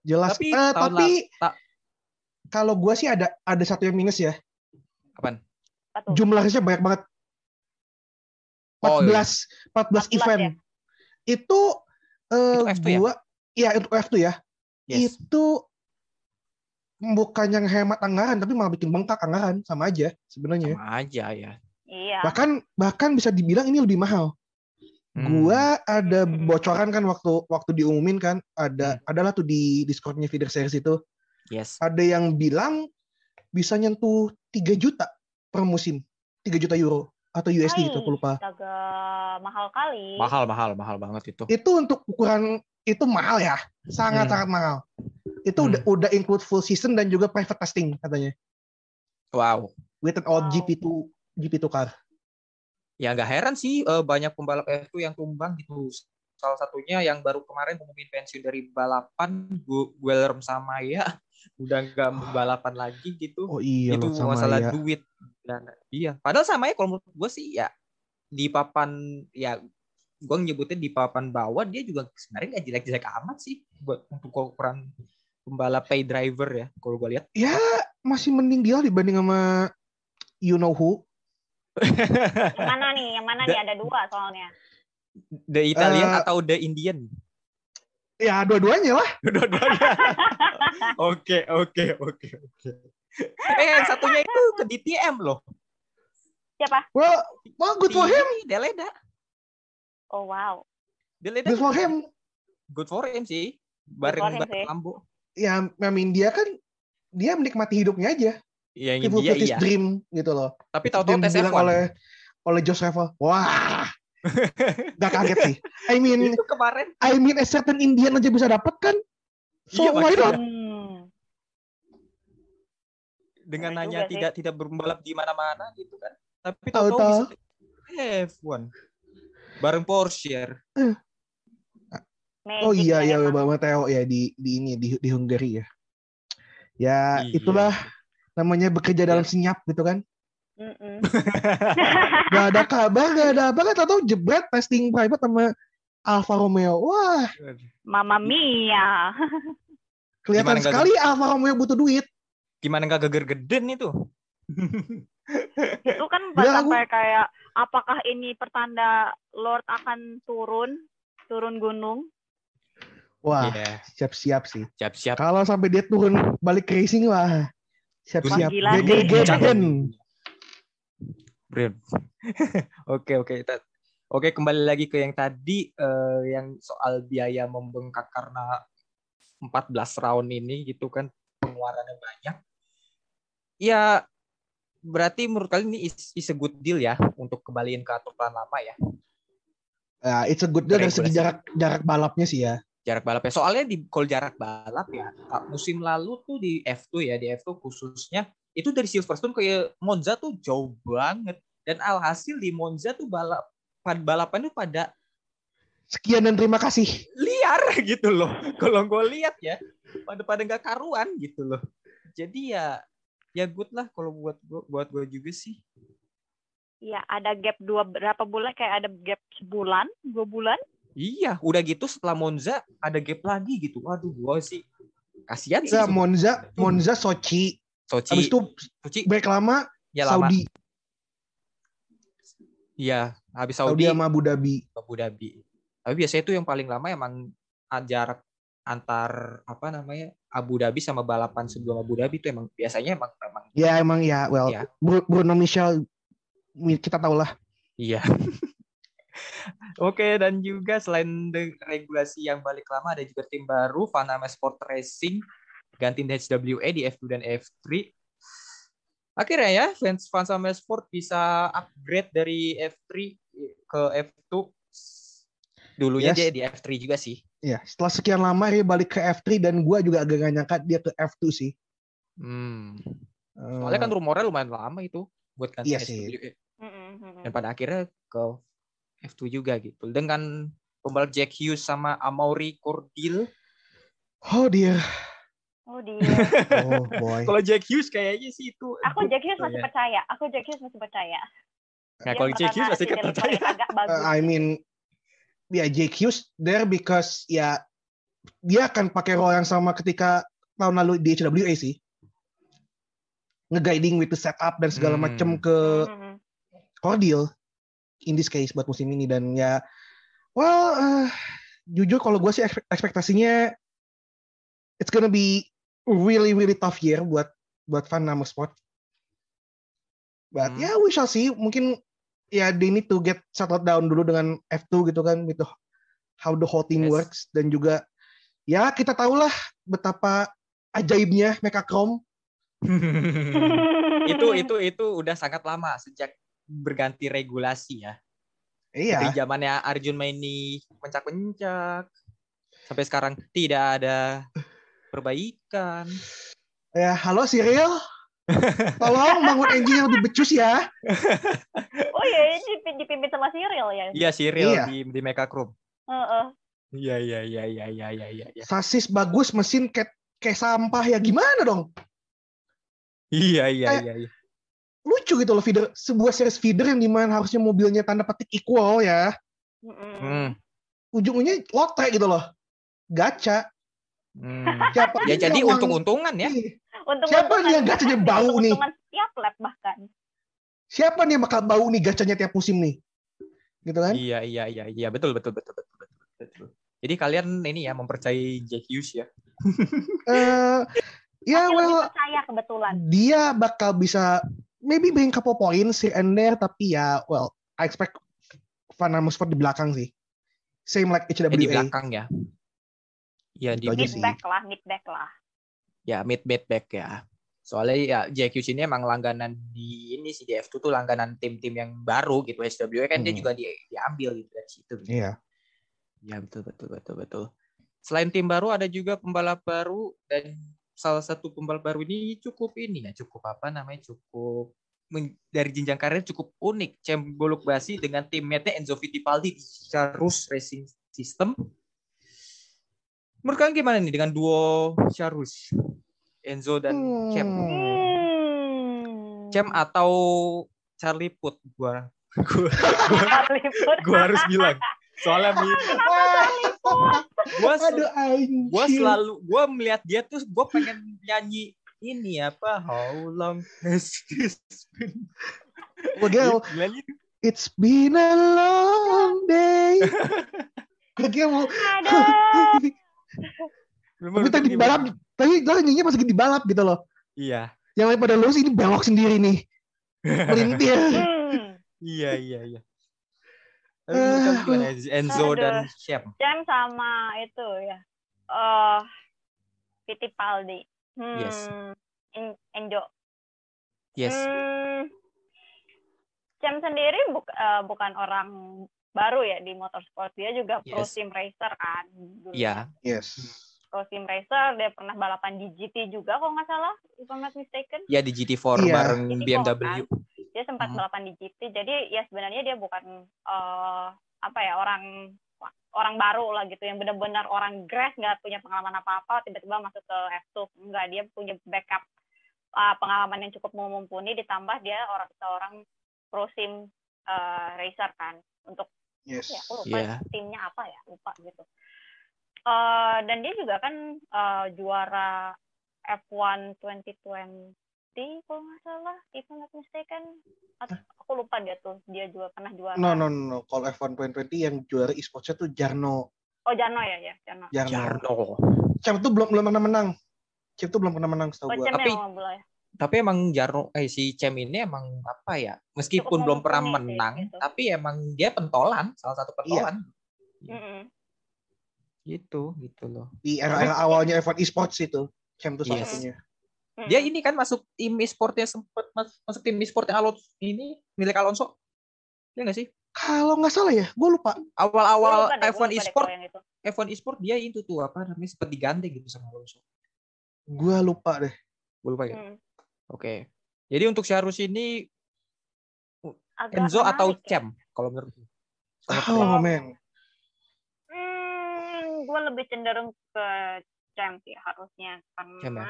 jelas Tapi Eh, tahun tapi ta- kalau gua sih ada ada satu yang minus ya tuh? jumlahnya banyak banget 14 Oh, iya. 14 14 event ya? itu eh, Itu F2 ya? gua ya untuk F2 ya yes itu bukan yang hemat anggaran tapi malah bikin bengkak anggaran sama aja sebenarnya sama aja ya Iya. bahkan bahkan bisa dibilang ini lebih mahal Hmm. gua ada Hmm. bocoran kan waktu waktu diumumin kan ada adalah tuh di discordnya feeder series itu yes ada yang bilang bisa nyentuh 3 juta per musim 3 juta euro atau USD gitu Hai. aku lupa Astaga, mahal kali. mahal mahal mahal banget itu itu untuk ukuran itu mahal ya sangat Hmm. sangat mahal itu Hmm. udah udah include full season dan juga private testing katanya wow with an old Wow. GP2 GP2 car ya nggak heran sih eh, banyak pembalap F2 yang tumbang gitu. Salah satunya yang baru kemarin mengumumkan pensiun dari balapan Gu- Guillermo sama ya (laughs) udah nggak balapan lagi gitu. Oh iya itu masalah ya duit. Dan iya. Padahal sama ya kalau menurut gue sih ya di papan ya gue nyebutnya di papan bawah dia juga sebenarnya nggak jelek-jelek amat sih buat untuk ukuran pembalap pay driver ya kalau gue lihat. Ya masih mending dia dibanding sama you know who (laughs) Yang mana nih? Yang mana Da- nih? Ada dua soalnya. the Italian Eh, atau the Indian ya dua-duanya lah (laughs) Dua-duanya. (laughs) Oke, oke, oke, oke. Eh, yang satunya itu ke DTM loh. Siapa? well well good for him Deleda. Oh wow. Deleda. good for him Good for him sih. Bareng bareng. Lambo. ya memin dia kan dia menikmati hidupnya aja Iya, yang dia fulfilled his iya. dream gitu loh Tapi tahu-tahu tes dibilang F1. oleh oleh Josh Revel wah (laughs) gak kaget sih I mean Itu kemarin. I mean a certain Indian aja bisa dapat kan so Iya, why not Hmm. dengan Bener hanya sih. tidak tidak berbalap di mana-mana gitu kan. Tapi Tahu-tahu. bisa F1 bareng Porsche. Oh Magic iya ya iya. Bang Mateo ya di di ini di di Hungary ya. Ya Iya. itulah namanya bekerja dalam senyap gitu kan. Mm-mm. (laughs) Gak ada kabar, gak ada apa, gak tahu jebret testing private sama Alfa Romeo. Wah, Mama Mia. (laughs) kelihatan Gimana sekali Alfa Romeo butuh duit. Gimana nggak geger-geden itu? (laughs) Itu kan Udah, aku- sampai kayak apakah ini pertanda Lord akan turun turun gunung? Wah, Iya, siap-siap sih. siap-siap. Kalau sampai dia turun balik racing wah, siap-siap. Geger-gegen. Brilliant. (laughs) Oke oke oke kembali lagi ke yang tadi eh, yang soal biaya membengkak karena 14 round ini gitu kan pengeluarannya banyak. Ya berarti menurut kalian ini is, is a good deal ya untuk kembaliin ke aturan lama ya Ya, it's a good deal dari segi jarak jarak balapnya sih ya. Jarak balapnya. Soalnya di kalau jarak balap ya musim lalu tuh di F2 ya di F2 khususnya itu dari Silverstone ke Monza tuh jauh banget dan alhasil di Monza tuh balap balapan tuh pada Sekian dan terima kasih. liar (laughs) gitu loh. Kalau gue lihat ya, pada pada nggak karuan gitu loh. Jadi ya ya good lah kalau buat gua buat gue juga sih. Ya ada gap dua berapa bulan kayak ada gap sebulan, dua bulan. Iya, udah gitu setelah Monza ada gap lagi gitu. Waduh, gue sih kasihan sih. Bisa Monza, Monza, Sochi. Sochi, Habis itu Sochi, break lama, ya. Saudi, Iya, habis Saudi Saudi, sama Abu Dhabi. Abu Dhabi. Tapi biasanya itu yang paling lama emang jarak antar apa namanya Abu Dhabi sama balapan sebelum Abu Dhabi itu emang biasanya emang emang Ya emang ya, well, Ya. Bru- Bruno Michel kita tahu lah. Iya. (laughs) Oke, dan juga selain regulasi yang balik lama, ada juga tim baru, Vaname Sport Racing, gantiin HWA di F2 dan F3. Akhirnya ya, fans Vaname Sport bisa upgrade dari F3 ke F2. Dulunya Yes. dia di F3 juga sih. Ya, setelah sekian lama dia balik ke F3 dan gua juga agak gak nyangka dia ke F2 sih. Hmm. Eh, Soalnya kan rumornya lumayan lama itu buat ganti Iya sih. HWA. Mm-mm. Dan pada akhirnya ke F2 juga gitu. Dengan pembalap Jack Hughes sama Amaury Cordil. oh dia, Oh dia. (laughs) oh boy. Kalau Jack Hughes kayaknya sih itu. Aku Jack Hughes masih ya. percaya. Aku Jack Hughes masih percaya. Nah, kalau Jack Hughes masih percaya. agak bagus. Uh, I mean, ya Jake Hughes there because ya dia akan pakai role yang sama ketika tahun lalu di HWA sih. Nge-guiding with the setup dan segala Hmm. macam ke Mm-mm. Cordial in this case buat musim ini dan ya well eh, jujur kalau gue sih ekspek- ekspektasinya it's gonna be really really tough year buat buat fan nama sport but Hmm. yeah we shall see mungkin ya they need to get settled down dulu dengan F2 gitu kan gitu how the whole thing Yes. works dan juga ya kita tahulah betapa ajaibnya Mecha Chrome (laughs) itu itu itu udah sangat lama sejak berganti regulasi ya. iya Dari zamannya Arjun Maini pencak-pencak sampai sekarang tidak ada perbaikan. ya halo Cyril tolong bangun engine yang lebih becus ya Oh iya, ini dipimpin, dipimpin sama Cyril ya. Iya Cyril Iya. di di Mecha Chrome. Heeh. Iya iya iya iya iya iya iya. iya. sasis bagus mesin kayak kayak sampah ya gimana dong Iya iya Kayak- iya. iya. Lucu gitu loh feeder sebuah series feeder yang di mana harusnya mobilnya tanda petik equal ya Mm-mm. Hmm, ujung-ujungnya lotre gitu loh gacha hmm. (laughs) siapa Ya jadi yang untung-untungan ya. Untung Siapa nih yang gacanya bau nih? Untungan setiap lap bahkan. siapa nih yang bakal bau nih gacanya tiap musim nih gitu kan Iya iya iya iya betul betul betul betul betul. betul. Jadi kalian ini ya mempercayai Jack Hughes ya. (laughs) Eh, ya well percaya kebetulan. dia bakal bisa maybe bring couple points here and there tapi ya well I expect Van Amersfoort di belakang sih same like HWA Eh, di belakang ya. Ya di Itu aja Mid sih. back lah, mid back lah. ya mid mid back ya. Soalnya ya Hughes ini emang langganan di ini sih di F2 tuh langganan tim-tim yang baru gitu. HWA kan dia Hmm. juga di, diambil gitu dari situ. Gitu. iya Ya betul betul betul betul. Selain tim baru ada juga pembalap baru dan salah satu pembalap baru ini cukup ini ya, cukup apa namanya cukup dari jenjang karir cukup unik. Cem Boluk Basi dengan teammate Enzo Fittipaldi di Charus Racing System. Menurut kalian gimana nih dengan duo Charus? Enzo dan Cem. Hmm. Hmm. Cem atau Charlie Put gua gua, Liput. gua harus bilang. Soalnya anjir. gua selalu gua melihat dia tuh gua pengen nyanyi ini apa How long has this been? Gila nih. It's been a long day. Gue kira mau tapi tadi di balap tapi lo nyanyinya pas lagi di balap gitu loh. Iya. Yang lain pada lurus ini belok sendiri nih. (laughs) Melintir. Hmm. Iya, iya, iya. Tapi gimana? Enzo Aduh. dan Shep. Jam sama itu ya. Eh Fittipaldi. Hmm. Yes. En- Enjo. Yes. Hmm, Cem sendiri buk- eh, bukan orang baru ya di motorsport. Dia juga pro Yes. sim racer kan. dulu. Iya. Yes. Pro sim racer. Dia pernah balapan di GT juga kalau nggak salah. If I'm not mistaken. Ya di GT4 Iya. bareng GT4 BMW. Dia sempat Hmm. balapan di GT. Jadi ya sebenarnya dia bukan eh, apa ya orang orang baru lah gitu yang benar-benar orang grass nggak punya pengalaman apa-apa tiba-tiba masuk ke F2 enggak dia punya backup uh, pengalaman yang cukup mumpuni ditambah dia orang seorang pro sim uh, racer kan untuk Yes. ya aku lupa Iya. timnya apa ya lupa gitu Eh, dan dia juga kan eh, juara F1 2020 kalau nggak salah if I'm not mistaken Atau- aku lupa dia tuh dia juga pernah juara No, no, no, no. Kalau F1 2020 yang juara e-sportsnya tuh Jarno. oh Jano ya ya Jano Jarno. Jarno. Cem tuh belum belum pernah menang. Cem tuh belum pernah menang setahu oh gua. Cem Tapi- ya Tapi emang Jarno eh si Cem ini emang apa ya? Meskipun Cukup belum pernah sih, menang, gitu. tapi emang dia pentolan, salah satu pentolan. Mm-mm. Gitu, gitu loh. Di era-era awalnya F1 e-sports itu. Cem tuh salah Yes. satunya. Mm-mm. Dia ini kan masuk tim e-sportnya sempet mas- masuk tim e-sportnya Alonso ini milik Alonso. Iya nggak sih? Kalau nggak salah ya, gue lupa. Awal-awal lupa deh, gua F1 lupa deh e-sport, kalau yang itu. F1 e-sport dia itu tuh apa namanya sempet digandeng gitu sama Alonso. Gue lupa deh. Gue lupa ya. Mm. Oke. Jadi untuk Syarus ini Agak Enzo atau menarik ya. Cem kalau menurut lu? Sama Oh man. Hmm, gue lebih cenderung ke Cem sih harusnya karena Cem ya?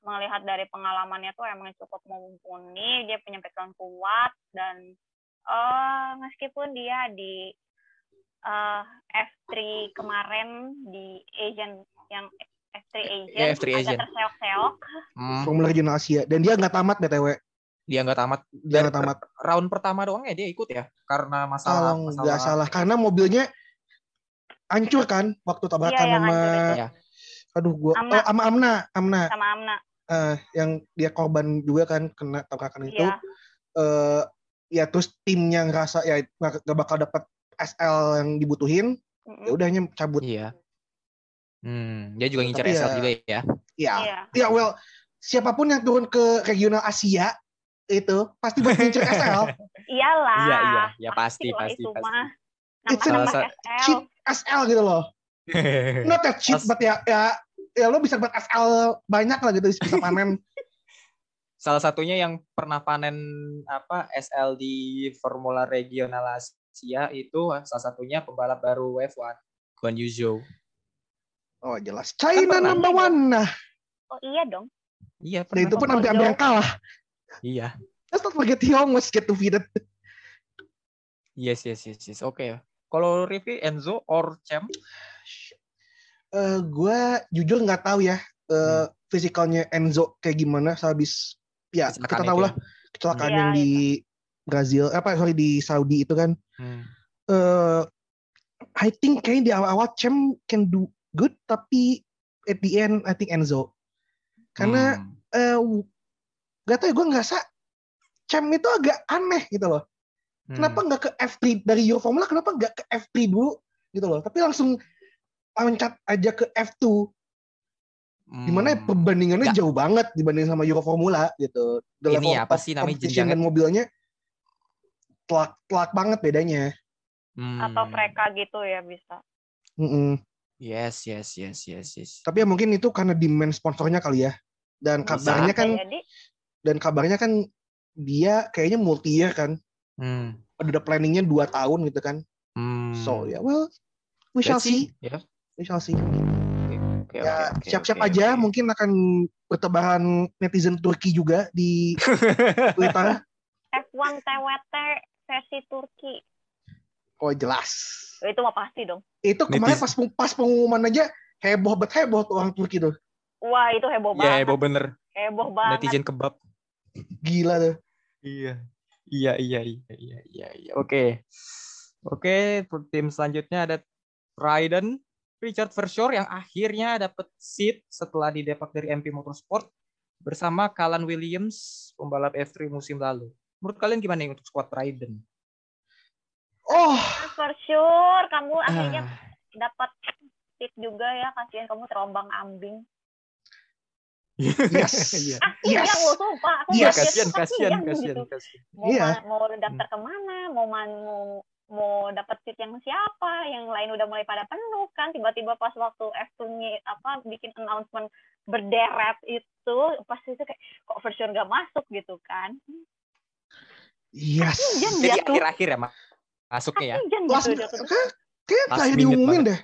Melihat dari pengalamannya tuh emang cukup mumpuni, dia punya background kuat dan eh meskipun dia di eh, F3 kemarin di Asian yang F3 Asian, Ya, F3 agak Asian. terseok-seok. Hmm, Formula Regional Asia. Dan dia nggak tamat BTW. dia nggak tamat. Dia nggak tamat. round pertama doang ya dia ikut ya karena masalah Kalau masalah nggak salah. Karena mobilnya hancur kan waktu tabrakan Iya, sama. Iya. aduh gua Amna. oh, sama Amna Amna sama Amna. Eh, yang dia korban juga kan kena tabrakan itu Iya. eh ya terus timnya ngerasa ya nggak bakal dapat SL yang dibutuhin Mm-mm. ya udahnya cabut Iya. Hmm, dia juga ngincer Tapi SL ya- juga ya. ya Iya. ya well siapa pun yang turun ke regional Asia itu pasti buat ngincer (laughs) SL Iyalah. Iya, iya, ya pasti, pasti, itu pasti. mah. It's SL. cheat SL gitu loh (laughs) not that cheat Pas- but ya ya ya lo bisa buat SL banyak lah gitu bisa panen (laughs) Salah satunya yang pernah panen apa SL di Formula Regional Asia itu salah satunya pembalap baru F1 Guan Yu Zhou. oh jelas China pernah. number one nah Oh iya dong. Iya, dan itu pernah. pun hampir hampir yang kalah Iya. let's not forget he almost get defeated Yes, yes, yes, yes. Oke. Kalau Rivi Enzo or Cem? Eh gue jujur nggak tahu ya eh Hmm. fisikalnya Enzo kayak gimana sehabis ya kita tahu lah kecelakaan Iya, yang di Brazil apa sorry di Saudi itu kan Hmm. eh I think kayaknya di awal-awal Cem can do good tapi at the end I think Enzo karena Hmm. eh gak tau ya gue ngerasa Cem itu agak aneh gitu loh Hmm. kenapa nggak ke F3 dari Euro Formula kenapa nggak ke F3 dulu gitu loh tapi langsung loncat aja ke F2 di mana Hmm. perbandingannya Nggak. jauh banget dibanding sama Euro Formula gitu The Ini level apa sih namanya jenjangnya? dan mobilnya telak telak banget bedanya Hmm. Atau mereka gitu ya bisa. Mm-mm. Yes, yes, yes, yes, yes. Tapi ya mungkin itu karena demand sponsornya kali ya. Dan Bisa. kabarnya kan jadi dan kabarnya kan dia kayaknya multi year kan. Hmm. Ada planningnya dua tahun gitu kan. Hmm. So ya well we shall Let's see. Ya. We shall see. Oke, ya oke, oke, siap-siap oke, aja oke. mungkin akan bertebaran netizen Turki juga di (laughs) Twitter. F1 TWT versi Turki. Oh jelas. Itu mah pasti dong. Itu kemarin pas peng- pas pengumuman aja heboh bet heboh tuh orang Turki tuh. Wah, itu heboh Iya, banget. heboh bener. Heboh banget. Netizen kebab. Gila tuh. Iya. Iya, iya, iya, iya, iya, iya. Oke. Oke, tim selanjutnya ada Raiden Richard Verschoor yang akhirnya dapat seat setelah didepak dari MP Motorsport bersama Kalan Williams, pembalap F3 musim lalu. Menurut kalian gimana nih untuk squad Raiden? Oh, For sure, kamu akhirnya Ah, dapat tip juga ya. Kasihan kamu terombang ambing. yes. (laughs) Iya. Ah, Yes. iya, loh, sumpah. Aku Yes. ngeliat Kasihan, kasihan, kasihan kasihan, gitu. kasihan. Mau, Iya. ma- mau daftar ke mana, mau, mau mau dapat seat yang siapa, yang lain udah mulai pada penuh kan, tiba-tiba pas waktu F2 nya apa bikin announcement berderet itu, pas itu kayak kok for sure nggak masuk gitu kan. Yes. Kasihan Jadi akhir-akhir ya Mak, masuknya ya. kasihan Last, gitu dia tuh. kan, kayak terakhir diumumin banget. deh.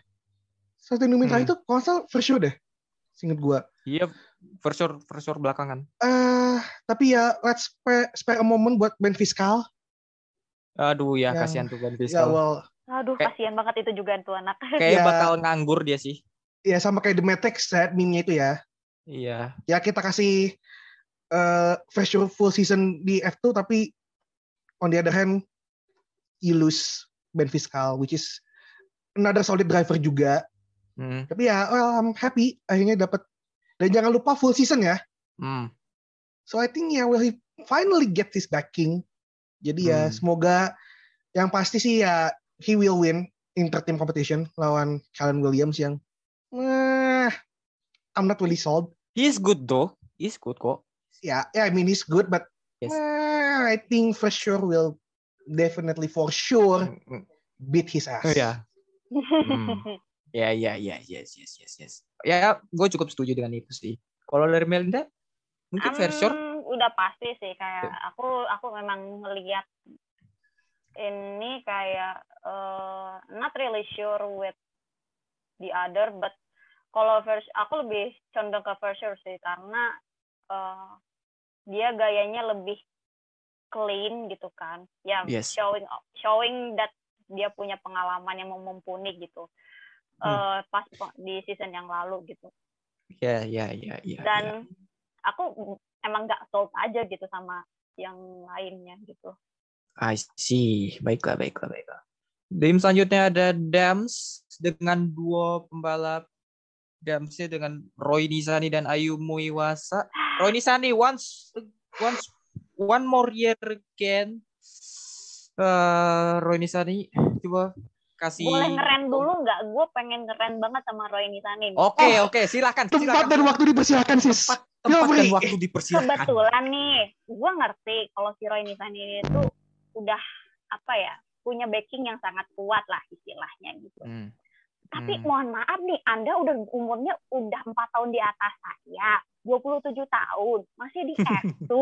Satu diumumin Hmm. terakhir itu kalau nggak salah for sure deh. Singkat gua. Iya, Verschoor Verschoor belakangan. eh tapi ya let's spare, spare a moment buat band fiskal. Aduh ya, Yang- kasihan tuh Ya Fiskal. well, Aduh, Kayak- kasihan banget itu juga tuh anak. (laughs) Kayak Ya. bakal nganggur dia sih. ya sama kayak The Matrix set meme-nya itu ya. Iya. Ya kita kasih eh for sure full season di F2 tapi on the other hand you lose band fiskal which is another solid driver juga. Hmm. Tapi ya well I'm happy akhirnya dapat dan jangan lupa full season ya. Hmm. So I think ya will he finally get his backing. Jadi ya Hmm. semoga yang pasti sih ya he will win inter-team competition lawan Callan Williams yang eh, I'm not really sold. He's good though. He's good kok. Ya, yeah, I mean he's good but Yes. eh, I think for sure will definitely for sure Hmm. beat his ass. Oh, ya. Hmm. Ya, ya, ya, yes, yes, yes, yes. Ya, gue cukup setuju dengan itu sih. Kalau dari Melinda, mungkin Verschoor. Hmm, udah pasti sih kayak aku aku memang ngelihat ini kayak uh, not really sure with the other but kalau first aku lebih condong ke sure sih karena uh, dia gayanya lebih clean gitu kan ya Yes. showing showing that dia punya pengalaman yang mumpuni gitu Hmm. uh, pas di season yang lalu gitu Ya, ya, ya, ya. dan ya. aku emang nggak sold aja gitu sama yang lainnya gitu. I see. Baiklah, baiklah, baiklah. Tim selanjutnya ada Dams dengan dua pembalap. Damsnya dengan Roy Nisani dan Ayumu Iwasa. Roy Nisani once once one more year again. Eh, Roy Nisani coba kasih Boleh ngeren dulu nggak? Gue pengen ngeren banget sama Roy Nisani. Oke, Oh, oke, silakan. Tempat silakan. dan waktu dipersilakan sis. tempat, tempat dan waktu dipersilakan. Kebetulan nih, gue ngerti kalau si Roy Nisani itu udah apa ya punya backing yang sangat kuat lah istilahnya gitu. Hmm. Tapi Hmm. mohon maaf nih, Anda udah umurnya udah empat tahun di atas saya, 27 tahun, masih di (laughs) F2,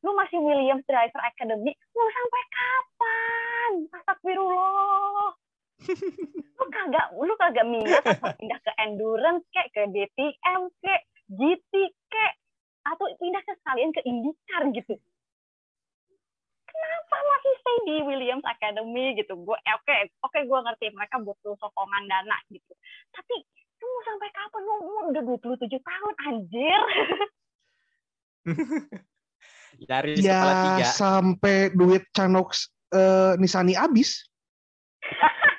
lu masih Williams Driver Academy, mau sampai kapan? Astagfirullah. Lu kagak lu kagak minat (laughs) apa? Pindah ke endurance kek ke DTM kek GT kek atau pindah ke sekalian ke IndyCar gitu. Kenapa masih stay di Williams Academy gitu? Gue eh, oke oke gue ngerti mereka butuh sokongan dana gitu. Tapi lu mau sampai kapan? Lu umur udah 27 tahun anjir. (laughs) Dari kepala Ya tiga. sampai duit Chanox eh, Nisani habis. (laughs)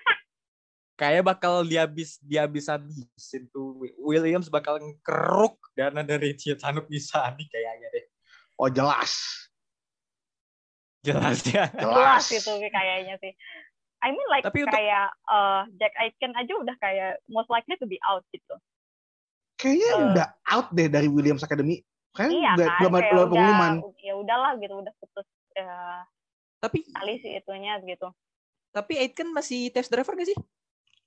kayak bakal dihabis dihabis habisin tuh Williams bakal keruk dana dari Citanuk bisa nih kayaknya deh Oh jelas. jelas ya Jelas. jelas gitu kayaknya sih I mean like Tapi untuk- kayak eh, Jack Aitken aja udah kayak most likely to be out gitu Kayaknya Eh. udah out deh dari Williams Academy. Kayaknya iya udah, kan belum ada pengumuman. ya udahlah gitu udah putus eh, tapi tali sih itunya gitu tapi Aitken masih test driver gak sih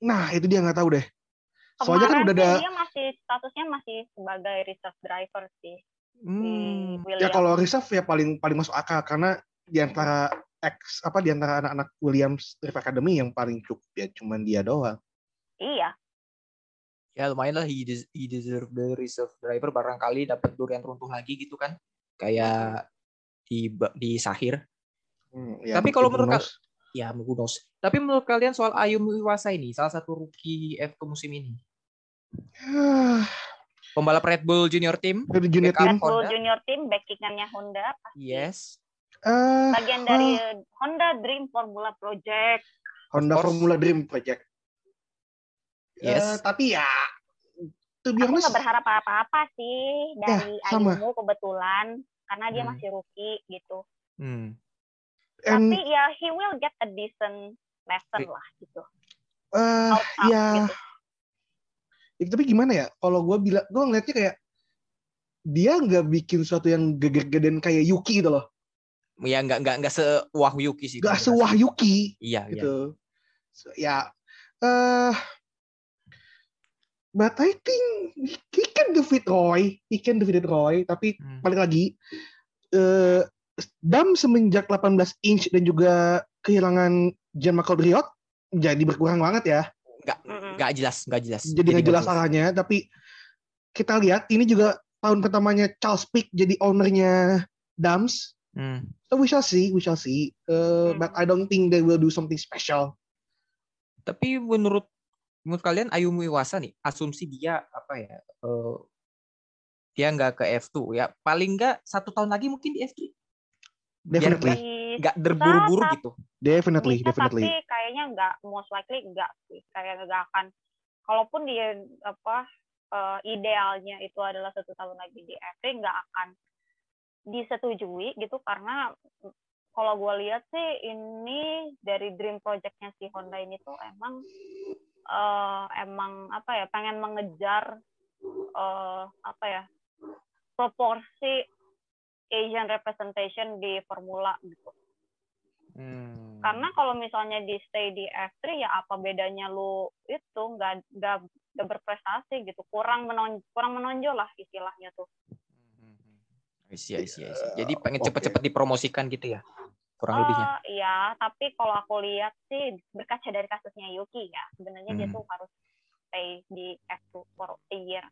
Nah itu dia nggak tahu deh. Soalnya kan Kemarin udah sih ada dia masih statusnya masih sebagai reserve driver sih Hmm. ya kalau reserve ya paling paling masuk akal karena di antara ex apa di antara anak-anak Williams Drive Academy yang paling cukup ya cuman dia doang. Iya, Ya lumayan lah he, des- he deserve the reserve driver barangkali dapat durian runtuh lagi gitu kan. Kayak di di Sahir. Hmm, ya, Tapi kalau menurut. Ya, who knows. Tapi menurut kalian soal Ayumu Iwasa ini salah satu rookie F2 musim ini. (sighs) Pembalap Red Bull Junior Team. dari junior team Red Bull Honda. Junior Team backingannya Honda pasti Yes. eh, bagian dari Honda Dream Formula Project. Honda. Formula Dream Project. Yes. Eh, tapi ya to be Aku nggak berharap apa-apa sih dari Ya. Ayumu kebetulan karena dia Hmm. masih rookie gitu. Hmm. And, Tapi ya he will get a decent lesson Ri- lah gitu. eh, Out out ya gitu. Ya, tapi gimana ya? Kalau gue bilang, gue ngeliatnya kayak dia nggak bikin sesuatu yang geger-gedean kayak Yuki gitu loh. Ya nggak nggak nggak sewah Yuki sih. Gak kalau sewah Yuki. Iya, iya. gitu. So, ya, eh, but I think he can defeat Roy, he can defeat Roy. Tapi Hmm. balik lagi, eh, Dam semenjak 18 inch dan juga kehilangan Jean Michael Briot jadi berkurang banget ya. Nggak nggak jelas, nggak jelas. Jadi nggak nggak jelas arahnya. Tapi kita lihat ini juga tahun pertamanya Charles Pick jadi ownernya Dams. Hmm. So we shall see, we shall see. Uh, Hmm. But I don't think they will do something special. Tapi menurut menurut kalian Ayumu Iwasa nih, asumsi dia apa ya? eh, dia nggak ke F2 ya. Paling nggak satu tahun lagi mungkin di F3. Definitely, Nggak terburu-buru Bisa, gitu. definitely, bisa, definitely. tapi kayaknya nggak most likely nggak sih. Kayak nggak akan. Kalaupun dia apa eh, idealnya itu adalah satu tahun lagi di F3 nggak akan disetujui gitu karena kalau gue lihat sih ini dari dream projectnya si Honda ini tuh emang eh, emang apa ya pengen mengejar eh, apa ya proporsi Asian representation di formula gitu. Hmm. Karena kalau misalnya di stay di F3 ya apa bedanya lu itu nggak nggak nggak berprestasi gitu, kurang menon kurang menonjol lah istilahnya tuh. I see, I see, I see. Jadi pengen Oke. cepet-cepet dipromosikan gitu ya. Kurang lebihnya. Eh, Iya, tapi kalau aku lihat sih berkaca dari kasusnya Yuki ya, sebenarnya dia Hmm. tuh harus stay di F2 for a year,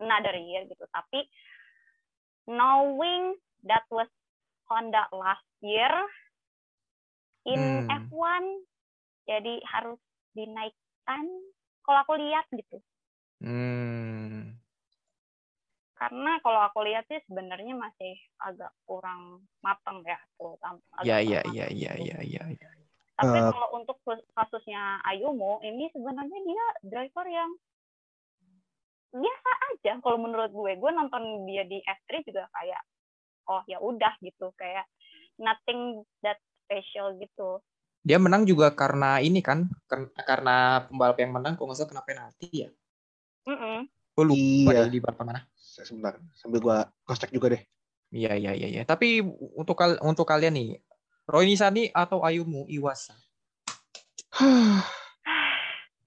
another year gitu. Tapi knowing that was Honda last year in Hmm. F1, jadi harus dinaikkan. Kalau aku lihat gitu, Hmm. karena kalau aku lihat sih sebenarnya masih agak kurang matang ya, terutama. Ya, ya, matang ya, gitu. ya, ya, ya, ya. Tapi Eh, kalau untuk kasusnya Ayumu, ini sebenarnya dia driver yang biasa aja kalau menurut gue. Gue nonton dia di F3 juga kayak, oh ya udah gitu, kayak nothing that special gitu. Dia menang juga karena ini kan, karena pembalap yang menang kalau nggak salah kena penalti ya. Mm-mm. Oh lupa Iya. di balapan mana. Sebentar, sambil gua cross check juga deh. Iya, iya, iya, iya. Tapi untuk kal untuk kalian nih, Roy Nisani atau Ayumu Iwasa? (sighs)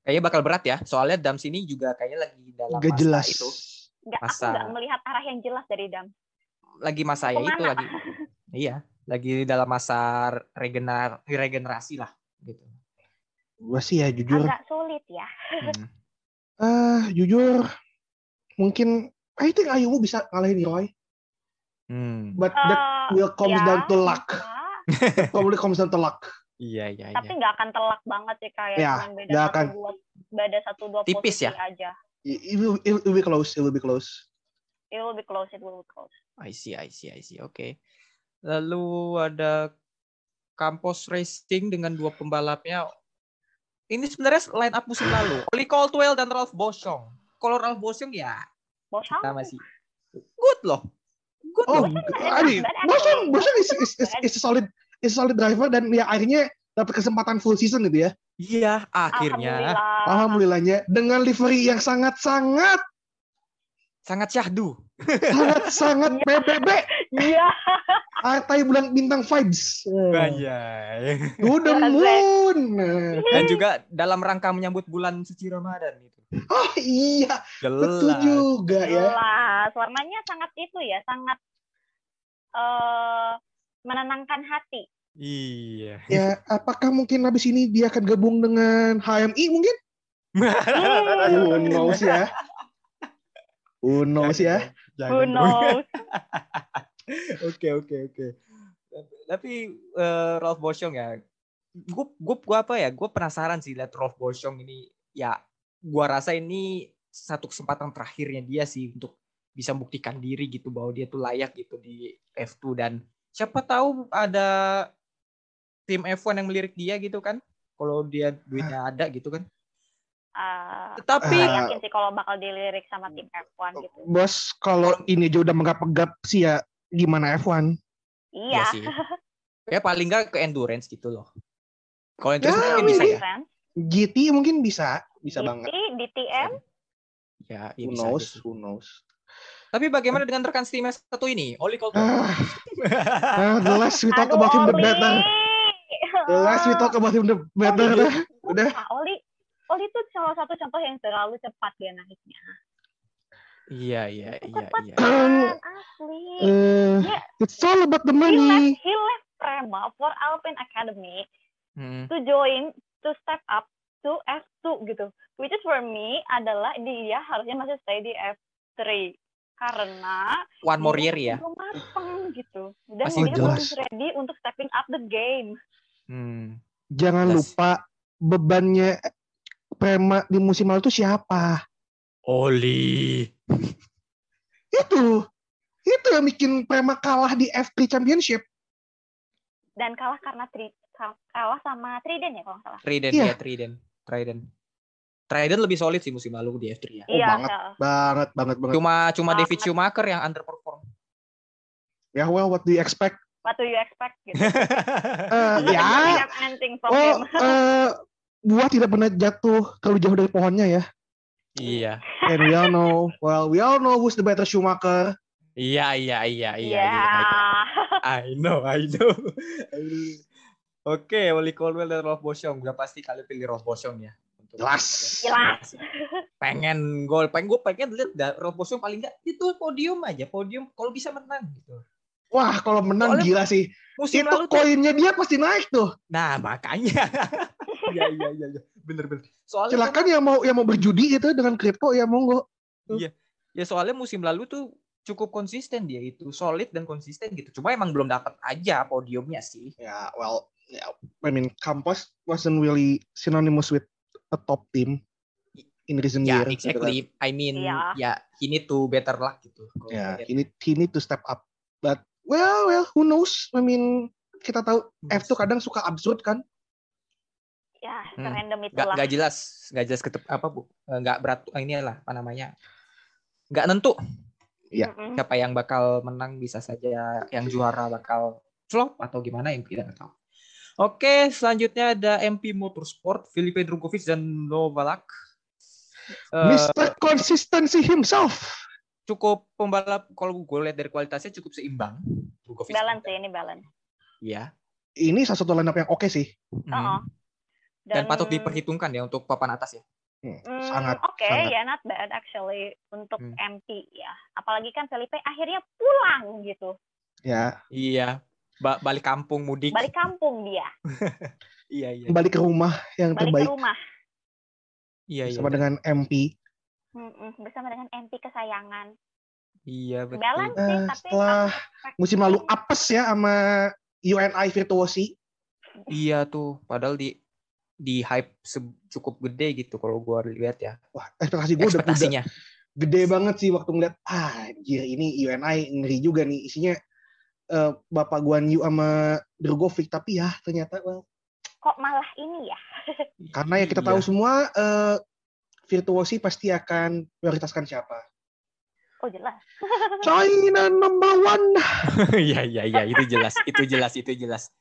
Kayaknya bakal berat ya. Soalnya Dams ini juga kayaknya lagi dalam Gak masa jelas. itu. Nggak, aku Masa- nggak melihat arah yang jelas dari Dam. Lagi masa ya itu lagi. Iya, lagi dalam masa regener regenerasi lah gitu. Gua sih ya jujur, Agak sulit ya. Hmm. eh jujur mungkin I think Ayumu bisa ngalahin Roy, Hmm. but that Eh, will comes ya, down to luck. (laughs) Probably comes down to luck. Iya, iya, Tapi iya. nggak akan telak banget sih kayak Ya, cuman beda nggak satu akan. dua beda satu dua Tipis posisi ya? aja. It it will, it will be close, it will be close. It will be close, it will be close. I see, I see, I see. Oke. Lalu ada Campos Racing dengan dua pembalapnya. Ini sebenarnya line up musim lalu. Oli Caldwell dan Ralph Boschung. Kalau Ralph Boschung ya Bosang kita masih good loh. Good Oh, loh. I mean, Boston, Boston is, is, is, is a solid, is a solid driver dan ya akhirnya dapat kesempatan full season gitu ya. Iya, akhirnya Alhamdulillah. Alhamdulillahnya dengan livery yang sangat-sangat, sangat syahdu. sangat-sangat PBB. Iya. Artai bulan bintang vibes. Banyak. To the moon. Dan juga dalam rangka menyambut bulan suci Ramadan itu. Oh iya, betul Jelas. juga ya. Jelas, warnanya sangat itu ya, sangat eh menenangkan hati. Iya. Ya, apakah mungkin habis ini dia akan gabung dengan HMI mungkin? (laughs) Who knows ya? Who knows ya? Who knows? (laughs) Oke oke oke. Tapi eh, Ralph Boschong ya, gue gue gua apa ya? Gue penasaran sih lihat Ralph Boschong ini. Ya, gua rasa ini satu kesempatan terakhirnya dia sih untuk bisa membuktikan diri gitu bahwa dia tuh layak gitu di F2 dan siapa tahu ada tim F1 yang melirik dia gitu kan? Kalau dia duitnya ada gitu kan? Eh, Tetapi Ah. yakin sih kalau bakal dilirik sama tim F1 gitu. Bos, kalau ini aja udah menggap-gap sih ya gimana F1? Iya. Sih. Ya paling nggak ke endurance gitu loh. Kalau endurance Ya, mungkin bisa ya. GT mungkin bisa, bisa GT, banget. DTM, Ya, ya Who bisa knows, sih. who knows. Tapi bagaimana dengan rekan setimnya satu ini, Oli Colton? Ah, ah, the less we talk Aduh, about him the better. The less we talk about him the better. Oli. dah. Udah. Oli, Oli itu salah satu contoh yang terlalu cepat dia naiknya. Iya, iya, iya, Cepat iya. kan, asli. Eh, Yeah. it's all about the He left, money. he left Prema for Alpine Academy Hmm. to join, to step up to F2 gitu. Which is for me adalah dia harusnya masih stay di F3 karena One more dia year ya. belum mateng gitu dan Masih dia jelas. belum ready untuk stepping up the game. Hmm. Jangan Jelas. lupa bebannya Prema di musim lalu itu siapa? Oli. (laughs) Itu. Itu yang bikin Prema kalah di F3 Championship. dan kalah karena tri, kal- kalah sama Trident ya kalau nggak salah. Trident Iya. ya, Trident. Trident. Trident lebih solid sih musim lalu di F3 ya. Oh, iya, banget. Sel. Banget, banget, banget. Cuma cuma David Banget. Schumacher yang underperform. Ya, well, what do you expect? What do you expect gitu? (laughs) Eh, Not ya, from oh, him. Buah tidak pernah jatuh terlalu jauh dari pohonnya ya. iya. And we all know, well, we all know who's the better Schumacher. Iya, iya, iya, iya. Iya. iya. I know, I know. Oke, Oli Colwell dan Rolf Boschong. Udah pasti kalian pilih Rolf Boschong ya. Untuk- Jelas. Jelas. Pengen gol, pengen gue pengen lihat Rolf Boschong paling nggak itu podium aja, podium kalau bisa menang gitu. Wah, kalau menang Soalnya- gila sih. Musim Itu koinnya dia pasti naik tuh. nah makanya. (laughs) Iya iya iya, iya. bener bener. Soalnya Silakan yang mau yang mau berjudi itu dengan kripto ya monggo. ya soalnya musim lalu tuh cukup konsisten dia itu solid dan konsisten gitu. Cuma emang belum dapat aja podiumnya sih. Ya, well, ya, I mean, Campos wasn't really synonymous with a top team in recent Ya years. gitu kan. exactly. I mean Iya. ya he need to better luck gitu. Ya, lihat. he need, he need to step up. But well, well, who knows? I mean, kita tahu F tuh kadang suka absurd kan? Ya, Hmm. random Gak, itulah. gak jelas, gak jelas ketep, apa bu? Eh, Gak berat, eh, ini lah apa namanya? Gak nentu Iya. Mm-mm. siapa yang bakal menang bisa saja yang juara bakal flop atau gimana yang kita nggak tahu. Oke, selanjutnya ada MP Motorsport, Felipe Drugovich dan Novalak. Eh, Mr. Consistency himself. Cukup pembalap kalau gue lihat dari kualitasnya cukup seimbang. Drugovich. Balance sih ini balance. Iya. Ini salah satu lineup yang oke sih. Hmm. Oh, Dan, patut diperhitungkan ya untuk papan atas ya. Hmm, Hmm, sangat. Oke, sangat. ya not bad actually untuk Hmm. MP ya. Apalagi kan Felipe akhirnya pulang gitu. Ya, Iya. Ba- balik kampung mudik. Balik kampung dia, (laughs) Iya iya. balik ke rumah yang balik terbaik ke rumah Iya iya. sama dengan MP. Mm-mm, bersama dengan MP kesayangan. Iya betul. Balance sih, Eh, tapi setelah aku expect- Musim lalu apes ya sama UNI Virtuosi. Iya tuh, padahal di di hype se- cukup gede gitu kalau gua lihat ya. Wah, ekspektasi gue udah, udah Ekspektasinya. gede banget sih waktu ngeliat, ah anjir ini UNI ngeri juga nih. Isinya eh, Bapak Guan Yu sama Drogovic. Tapi ya ternyata well, kok malah ini ya? karena ya kita Iya. tahu semua eh, Virtuosi pasti akan prioritaskan siapa. Oh jelas. (laughs) China number one. (laughs) Iya iya iya itu jelas, itu jelas, itu jelas.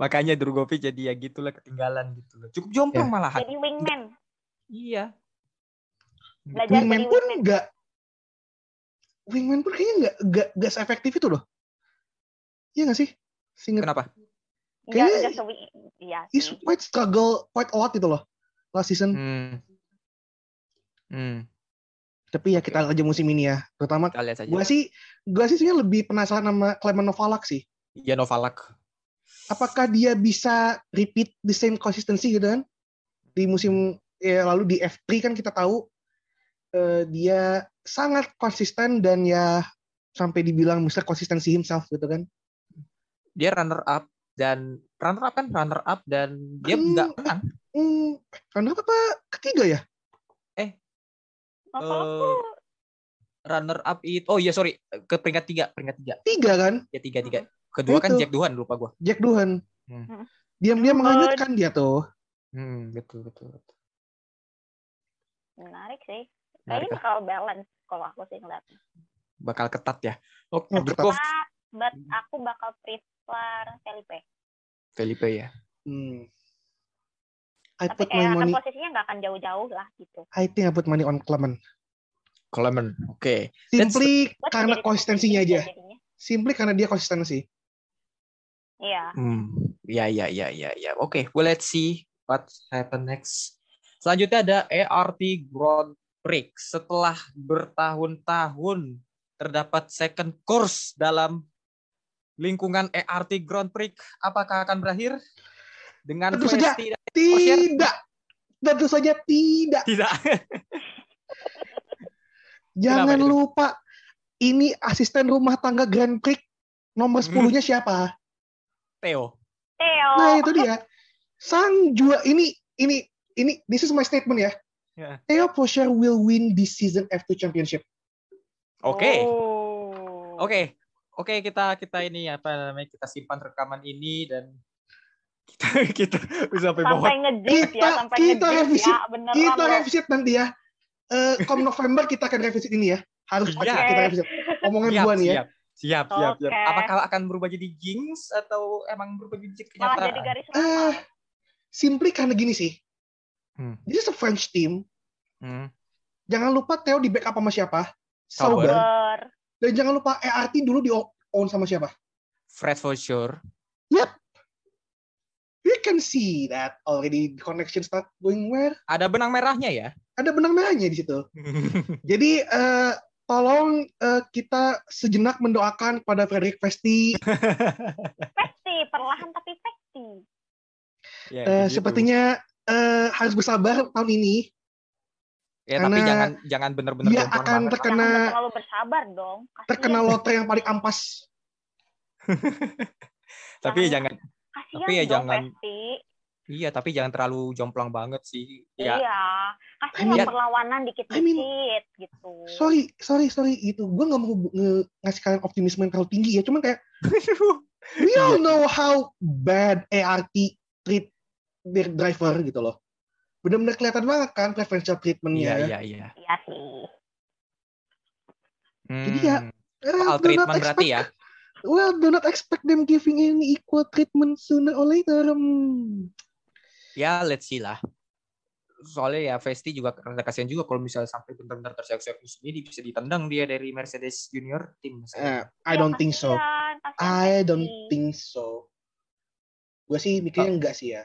Makanya Drugovic jadi ya gitulah ketinggalan gitu loh. Cukup jomplang Ya. malahan. Jadi wingman. Iya. Belajar Wingman pun wingman. nggak Wingman pun kayaknya nggak nggak nggak seefektif itu loh. Iya nggak sih? Seinget Kenapa? Enggak, Kayaknya- enggak Iya he's quite struggle quite a lot gitu loh last season. Hmm. Hmm, Tapi ya kita lihat aja musim ini ya. Terutama gue sih gue sih sebenarnya lebih penasaran sama Clement Novalak sih. Ya Novalak. Apakah dia bisa repeat the same consistency gitu kan? Di musim ya, lalu di F3 kan kita tahu eh, dia sangat konsisten dan ya sampai dibilang Mr. konsistensi himself gitu kan. Dia runner up dan runner up kan runner up dan dia Hmm. nggak menang. Hmm, karena apa ketiga ya? Tuh runner up itu oh iya sorry ke peringkat tiga peringkat tiga Tiga kan? ya tiga tiga kedua kan Itu. Jack Duhan lupa gua Jack Duhan. Hmm. Diam-diam Duhan. menganyutkan dia tuh. hmm betul betul, betul. menarik sih. Kayaknya bakal balance kalau aku sih ngeliatnya. bakal ketat ya oke Oh, menurut ketat. gua But aku bakal prefer Felipe. Felipe ya Hmm. I Tapi put my kayak money. posisinya nggak akan jauh-jauh lah gitu. I think I put money on Clement. Coleman oke Simply Buat karena jadi konsistensinya aja. jadinya. Simply karena dia konsistensi. Iya. Hmm, ya ya ya ya ya. Oke, well let's see what happen next. Selanjutnya ada ART Grand Prix. Setelah bertahun-tahun terdapat second course dalam lingkungan ART Grand Prix, apakah akan berakhir dengan Tentu saja. Osher? Tidak. Tentu saja tidak. Tidak. (laughs) Jangan itu? lupa ini asisten rumah tangga Grand Prix nomor Hmm. 10-nya siapa? Theo. Theo. Nah, itu dia. Sang juara ini ini ini this is my statement ya. Ya. Theo Pocher will win this season F2 Championship. Oke. Oh. Oke. Oke, kita kita ini apa namanya? Kita simpan rekaman ini dan kita (laughs) kita bisa sampai bawah Sampai ngejip ya, Kita- sampai kita revisi- ya, beneran Kita loh. revisit nanti ya. Eh, kom November kita akan revisit ini ya. Harus Oke. pasti kita revisit. Omongan siap, gua nih ya. siap, siap, siap, siap. Apakah akan berubah jadi jinx atau emang berubah jadi Malah kenyataan? jadi garis Eh, ramal. simply karena gini sih. Hmm. This is a French team. Hmm. Jangan lupa Theo di backup sama siapa? Sauber. Sauber. Ber. Dan jangan lupa ERT dulu di own sama siapa? Fred for sure. You can see that already the connection start going where? Ada benang merahnya ya. Ada benang merahnya di situ. (laughs) Jadi eh, tolong eh, kita sejenak mendoakan kepada Frederick Vesti. Pasti, (laughs) perlahan tapi pasti. Ya, Eh, begitu. sepertinya eh, harus bersabar tahun ini. Ya, tapi karena jangan jangan benar-benar dia akan banget. terkena Jangan terlalu bersabar dong. Kasian. terkena lotre yang paling ampas. (laughs) Tapi Jangan- Kasian tapi ya dong, jangan- Pesti. iya, tapi jangan terlalu jomplang banget sih. Iya. Ya. Kasih I mean- perlawanan dikit-dikit I mean, gitu. Sorry, sorry, sorry itu. Gue nggak mau nge- ngasih kalian optimisme yang terlalu tinggi ya. Cuman kayak (laughs) we all know how bad ART treat their driver gitu loh. Bener-bener kelihatan banget kan preferential Iya, treatmentnya. iya, iya. Iya sih. Jadi ya, Hmm, Eh, soal treatment berarti ya. Well, do not expect them giving any equal treatment sooner or later. Hmm. Ya, let's see lah. Soalnya ya Vesti juga rada kasihan juga kalau misalnya sampai benar-benar terseok-seok musim ini bisa ditendang dia dari Mercedes Junior tim. Eh, I don't think so. kasihan, kasihan I don't think so. Gue sih mikirnya Oh. enggak sih ya.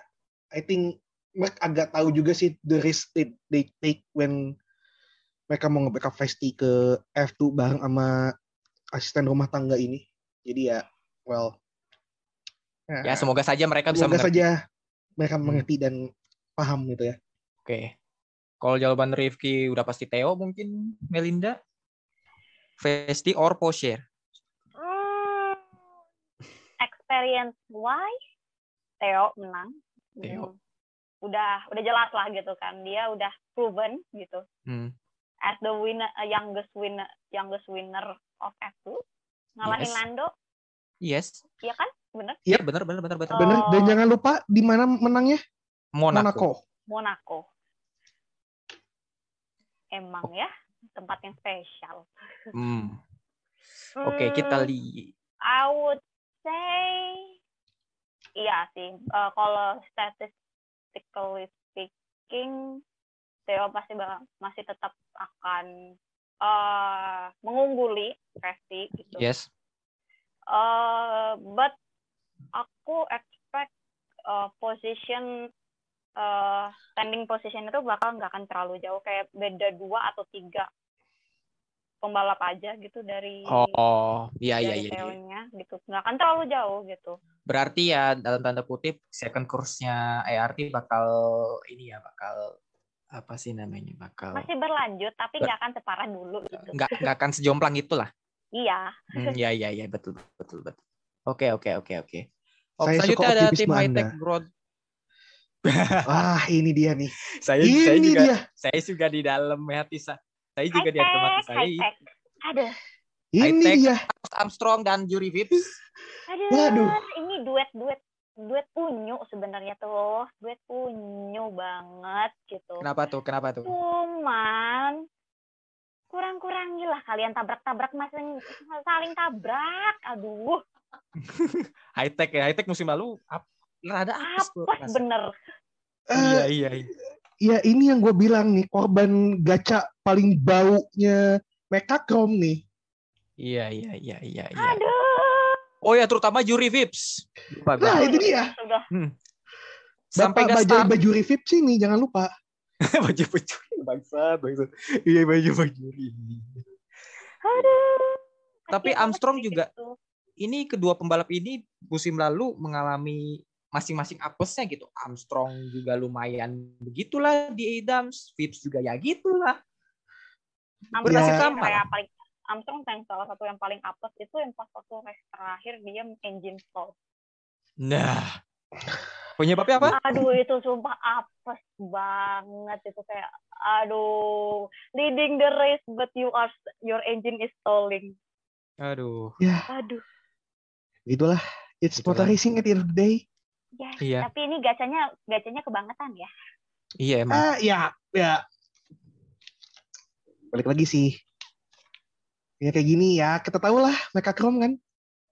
I think mereka agak tahu juga sih the risk they, they take when mereka mau nge-backup Vesti ke F2 bareng sama asisten rumah tangga ini. Jadi ya, well. Ya, semoga saja mereka bisa semoga mengerti. saja mereka Hmm. mengerti dan paham gitu ya. Oke. Kalau jawaban Rifki udah pasti Theo mungkin Melinda. Vesti or Pocher. Hmm, experience wise, Theo menang. Theo. Hmm. Udah udah jelas lah gitu kan. Dia udah proven gitu. Hmm. As the winner, uh, youngest winner, youngest winner of F2, ngalahin Yes. Lando, Yes. iya kan? Bener? Iya benar benar benar benar. Oh. Bener. Dan jangan lupa di mana menangnya? Monaco. Monaco. Monaco. Emang ya tempat yang spesial. Hmm. Oke, kita Hmm, lihat. I would say iya sih. Eh, kalau statistically speaking, Theo pasti bakal- masih tetap akan eh, mengungguli Presti gitu. Yes. Eh, but aku expect eh, position eh standing position itu bakal nggak akan terlalu jauh kayak beda dua atau tiga pembalap aja gitu dari Oh, iya iya dari iya. iya. Theo-nya gitu nggak akan terlalu jauh gitu Berarti ya dalam tanda kutip second course-nya ART bakal ini ya bakal apa sih namanya bakal masih berlanjut tapi nggak akan separah dulu gitu nggak nggak akan sejomplang itulah. iya Hmm, ya ya ya betul betul betul. Oke oke oke oke. Saya selanjutnya ada tim high tech growth. Wah, ini dia nih. saya saya Ini juga dia. saya juga di dalam hati sa- saya juga high di hati tech saya. high tech ada Ini High-tech. dia. Armstrong dan Yuri Vips. Aduh, Waduh. ini duet duet duet unyu sebenarnya tuh, duet unyu banget gitu. Kenapa tuh? Kenapa tuh? Cuman kurang-kurangilah kalian tabrak-tabrak masing saling tabrak. Aduh, (laughs) High tech ya. High tech musim lalu ap, rada apes apes bener. Eh, Iya iya iya. ya ini yang gue bilang nih, korban gacha paling baunya Mekakrom nih. Iya iya iya iya iya. Aduh, Oh ya terutama Yuri Vips. Lupa gua. Nah, itu dia. sudah. Sampai Bapak baju revip sih nih, jangan lupa. (laughs) baju baju bangsa bangsa. Iya baju baju. Aduh. Tapi Armstrong juga ini kedua pembalap ini musim lalu mengalami masing-masing apesnya gitu. Armstrong juga lumayan begitulah di Adams, Vips juga ya gitulah. Bernasib Ya. sama kayak paling Armstrong yang salah satu yang paling apes itu yang pas waktu race terakhir dia engine stall. Nah, penyebabnya apa? Aduh itu sumpah apes banget itu kayak aduh leading the race but you are your engine is stalling. Aduh, Aduh. Gitulah. It's Gitu motor racing at the end of the day. Ya, iya, tapi ini gacanya gacanya kebangetan ya. iya emang. Ah, ya, ya. Balik lagi sih. Ya kayak gini ya, kita tahu lah Mekakrom kan.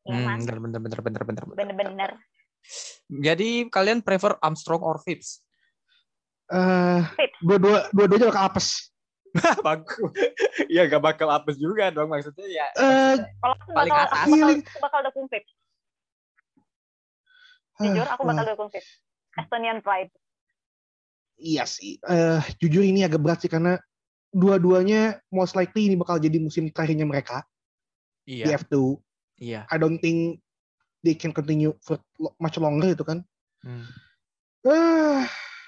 Ya Hmm, mantap. bener, bener, bener, bener, bener, bener. Jadi kalian prefer Armstrong or? Eh, Vips. dua-dua dua-duanya bakal apes. (laughs) Bagus. ya gak bakal apes juga dong maksudnya ya. Eh, Kalau aku Paling bakal, atas. aku bakal, aku bakal dukung Vips. Jujur aku bakal dukung Vips. Estonian Pride. Iya sih. Eh, jujur ini agak berat sih karena dua-duanya most likely ini bakal jadi musim terakhirnya mereka di Iya, F2. iya. I don't think they can continue for much longer itu kan. Hmm. Ah,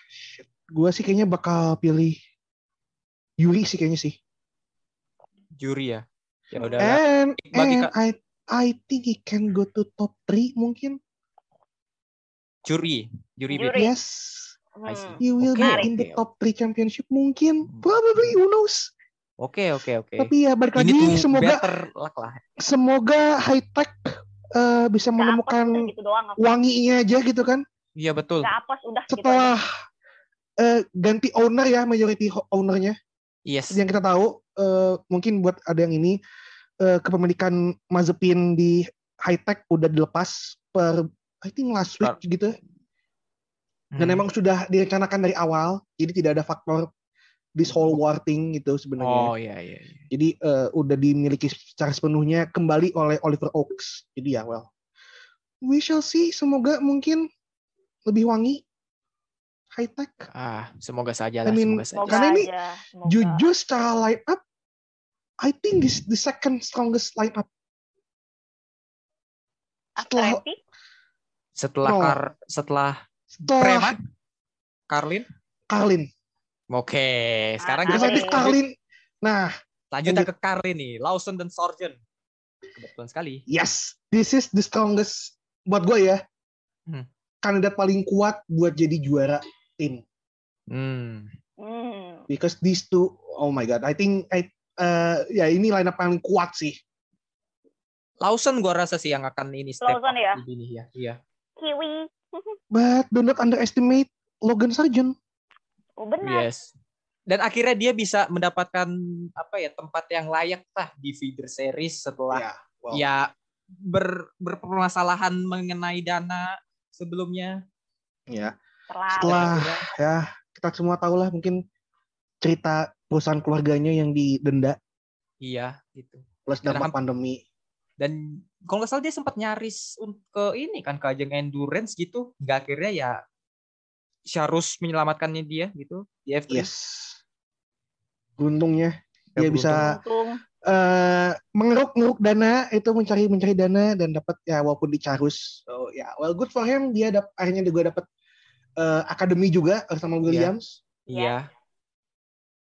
shit. Gua sih kayaknya bakal pilih Yuri sih kayaknya sih. Juri ya. Ya udah. And, and I I think he can go to top 3 mungkin. Juri, juri. Juri. Yes. I see. Hmm. He will be Oke, in the top 3 championship mungkin. Hmm. Probably who knows. Oke, oke, oke. Tapi ya balik Ini lagi semoga lah. semoga high tech eh, bisa Gak menemukan gitu doang wanginya aja gitu kan. Iya betul. Gak apes udah gitu Setelah aja. eh, ganti owner ya majority ownernya Yes. yang kita tahu eh, mungkin buat ada yang ini eh, kepemilikan Mazepin di high tech udah dilepas per I think last week Per- gitu dan Hmm. emang sudah direncanakan dari awal jadi tidak ada faktor this whole war thing gitu sebenarnya Oh iya iya. iya. jadi eh, udah dimiliki secara sepenuhnya kembali oleh Oliver Oaks jadi ya well we shall see semoga mungkin lebih wangi high tech Ah, semoga saja I lah, mean, semoga saja. Karena ini. Semoga. jujur secara line up I think this the second strongest line up After setelah- Setelah No. Kar setelah setelah Preman, Karlin. Carlin Oke, sekarang kita Carlin. Carlin nah lanjut ke Karlin nih, Lawson dan Sargent. Kebetulan sekali. yes this is the strongest buat gue ya Hmm. kandidat paling kuat buat jadi juara tim Hmm. hmm, because these two oh my god I think I eh, ya ini line up paling kuat sih Lawson gua rasa sih yang akan ini step Lawson up ya? di sini ya. Iya. Kiwi. But do not underestimate Logan Sargent Oh benar. Yes. Dan akhirnya dia bisa mendapatkan apa ya tempat yang layak lah di feeder series setelah ya well, ya ber, berpermasalahan mengenai dana sebelumnya. ya Terlalu. setelah ya kita semua tahu lah mungkin cerita perusahaan keluarganya yang didenda Iya, gitu. plus dampak pandemi Dan kalau nggak salah dia sempat nyaris ke ini kan ke ajang endurance gitu. Nggak akhirnya ya Syarus menyelamatkannya dia gitu di F3. Yes. Beruntungnya Ya, dia bisa Untung. eh mengeruk-ngeruk dana itu mencari mencari dana dan dapat ya walaupun dicarus. So ya, well good for him dia dap, akhirnya juga dapat eh, akademi juga sama Williams Iya.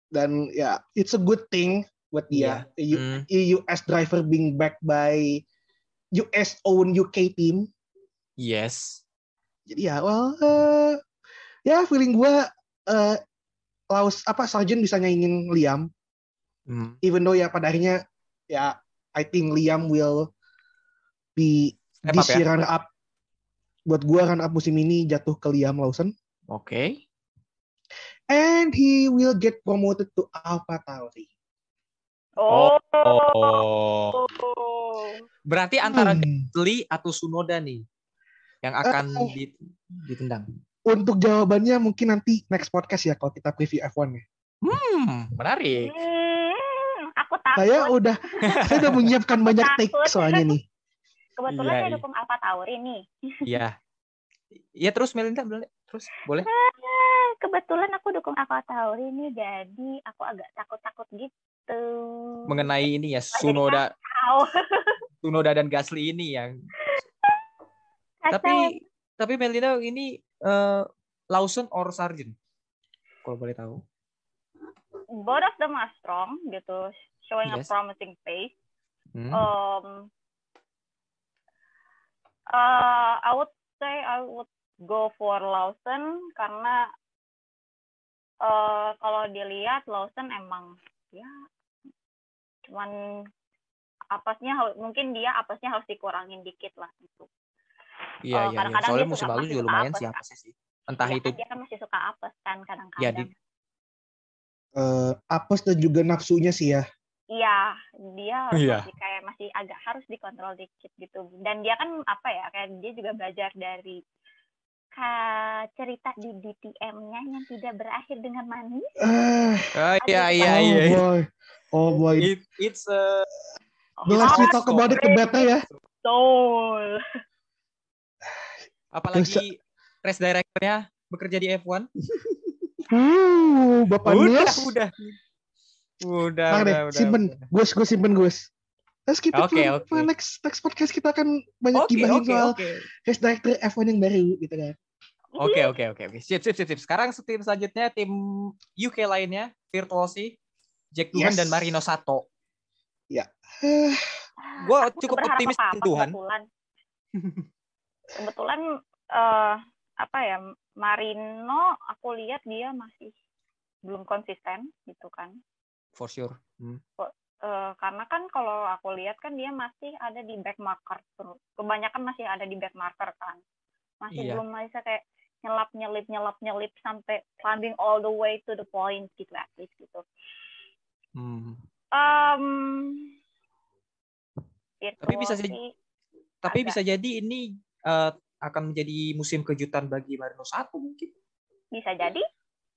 dan ya it's a good thing buat dia. U- Hmm. US driver being backed by US own UK team. Yes. Jadi ya well eh, ya feeling gua eh Laus apa Sargent bisa nyaingin Liam Hmm. even though ya pada akhirnya ya I think Liam will be Step this up ya. runner up buat gua runner up musim ini jatuh ke Liam Lawson Oke. and he will get promoted to Alpha Tauri. Oh. Oh. Berarti antara Hmm. Gasly atau Sunoda nih yang akan di- ditendang. Untuk jawabannya mungkin nanti next podcast ya kalau kita preview F1 ya. Hmm, menarik. Hmm, aku takut. Saya udah saya udah menyiapkan banyak take soalnya nih. Kebetulan Iya, saya iya. dukung Alpha Tauri nih. Iya. Iya terus Melinda boleh terus boleh. (laughs) Kebetulan aku dukung Alpha Tauri nih, jadi aku agak takut-takut gitu. Mengenai ini ya Sunoda. (laughs) Sunoda dan Gasly ini yang Kacau. tapi tapi Melinda ini eh, Lawson or Sargent? Kalau boleh tahu. both of them are strong gitu, showing Yes. a promising pace. Hmm. Um, uh, I would say I would go for Lawson karena uh, kalau dilihat Lawson emang ya cuman apesnya mungkin dia apesnya harus dikurangin dikit lah gitu. Iya Oh, iya iya. Soalnya dia musim suka- lalu juga lumayan apes, sih apa sih. Entah Iya itu kan, dia kan masih suka apes kan ya kadang-kadang. di Eh, apes dan juga nafsunya sih ya. Iya, dia Iya. masih kayak masih agak harus dikontrol dikit gitu. Dan dia kan apa ya, kayak dia juga belajar dari cerita di DTM-nya yang tidak berakhir dengan manis. Eh, Ah, iya Aduh, iya oh iya. boy. Oh boy. It, it's a The less we Oh, talk about it, the better ya. Betul. (laughs) apalagi race directornya bekerja di F1. Uh, Bapak udah, Nus. udah. Udah, Nah, udah, deh, udah. simpen. udah. Gus, gue simpen Gus. Let's keep it Oke, for, oke. for next next podcast kita akan banyak Oke, gibahin oke, soal oke. race director F1 yang baru gitu kan. Oke, oke, oke, oke. Sip, sip, sip, sip. Sekarang tim selanjutnya tim UK lainnya, Virtuosi, Jack Duhan Yes. dan Marino Sato. Eh, Gua Aku cukup berharap optimis apa-apa, Tuhan. Kebetulan, (laughs) kebetulan eh, apa ya, Marino aku lihat dia masih belum konsisten gitu kan. For sure. Hmm. Eh, karena kan kalau aku lihat kan dia masih ada di back marker. Kebanyakan masih ada di back marker kan. Masih Iya. belum bisa kayak nyelap nyelip nyelap nyelip sampai climbing all the way to the point gitu at least gitu. Hmm. Um, Tapi bisa jadi- Tapi Agak. bisa jadi ini eh, akan menjadi musim kejutan bagi Marino Sato mungkin. bisa jadi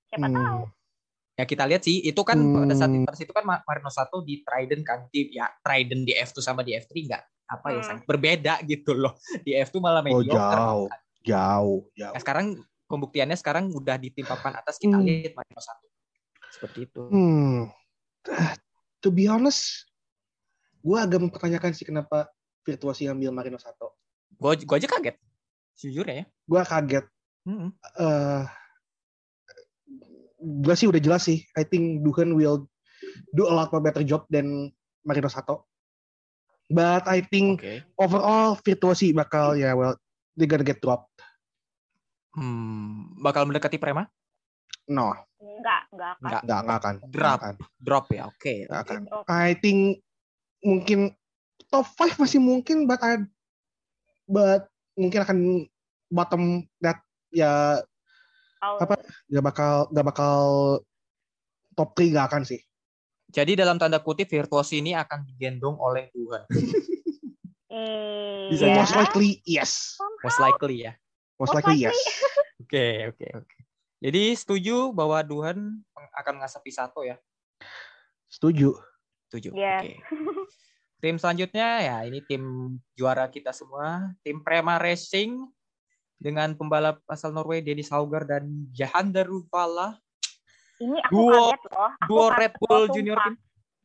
siapa hmm. tahu. Ya kita lihat sih, itu kan Hmm. pada saat pada situ kan Ma- Marino Sato di Trident kan di ya Trident di F2 sama di F3 enggak apa ya Hmm. sangat berbeda gitu loh. Di F2 malah Oh, mediocre. jauh. Jauh, jauh. Nah, sekarang pembuktiannya sekarang udah di tim papan atas kita Hmm. lihat Marino Sato. Seperti itu. Hmm. (sighs) To be honest, gue agak mempertanyakan sih kenapa Virtuosi ngambil Marino Sato. Gue gua aja kaget. Jujur ya. Gue kaget. Hmm. eh gue sih udah jelas sih. I think Duhan will do a lot more better job than Marino Sato. But I think Oke. overall Virtuosi bakal ya well they gonna get dropped. Hmm, bakal mendekati Prema? No, Enggak, enggak akan. Enggak. nggak nggak akan. Nggak Drop. akan. Drop ya. Oke. Akan. Drop. I think mungkin top 5 masih mungkin but I but mungkin akan bottom that ya Tahu. apa nggak bakal nggak bakal top 3 nggak akan sih. Jadi dalam tanda kutip Virtuosi ini akan digendong oleh Tuhan. (laughs) Bisa Iya. Most likely yes. Most likely ya. Most Most likely likely. yes. (laughs) Oke, oke, oke. Jadi setuju bahwa Duhan akan ngasapi satu ya? Setuju. Setuju. Yes. Oke. Tim selanjutnya ya ini tim juara kita semua, tim Prema Racing dengan pembalap asal Norway Dennis Hauger dan Jahan Daruvala Ini aku Duo- kaget loh. Aku duo kaget Red Bull. Junior Team.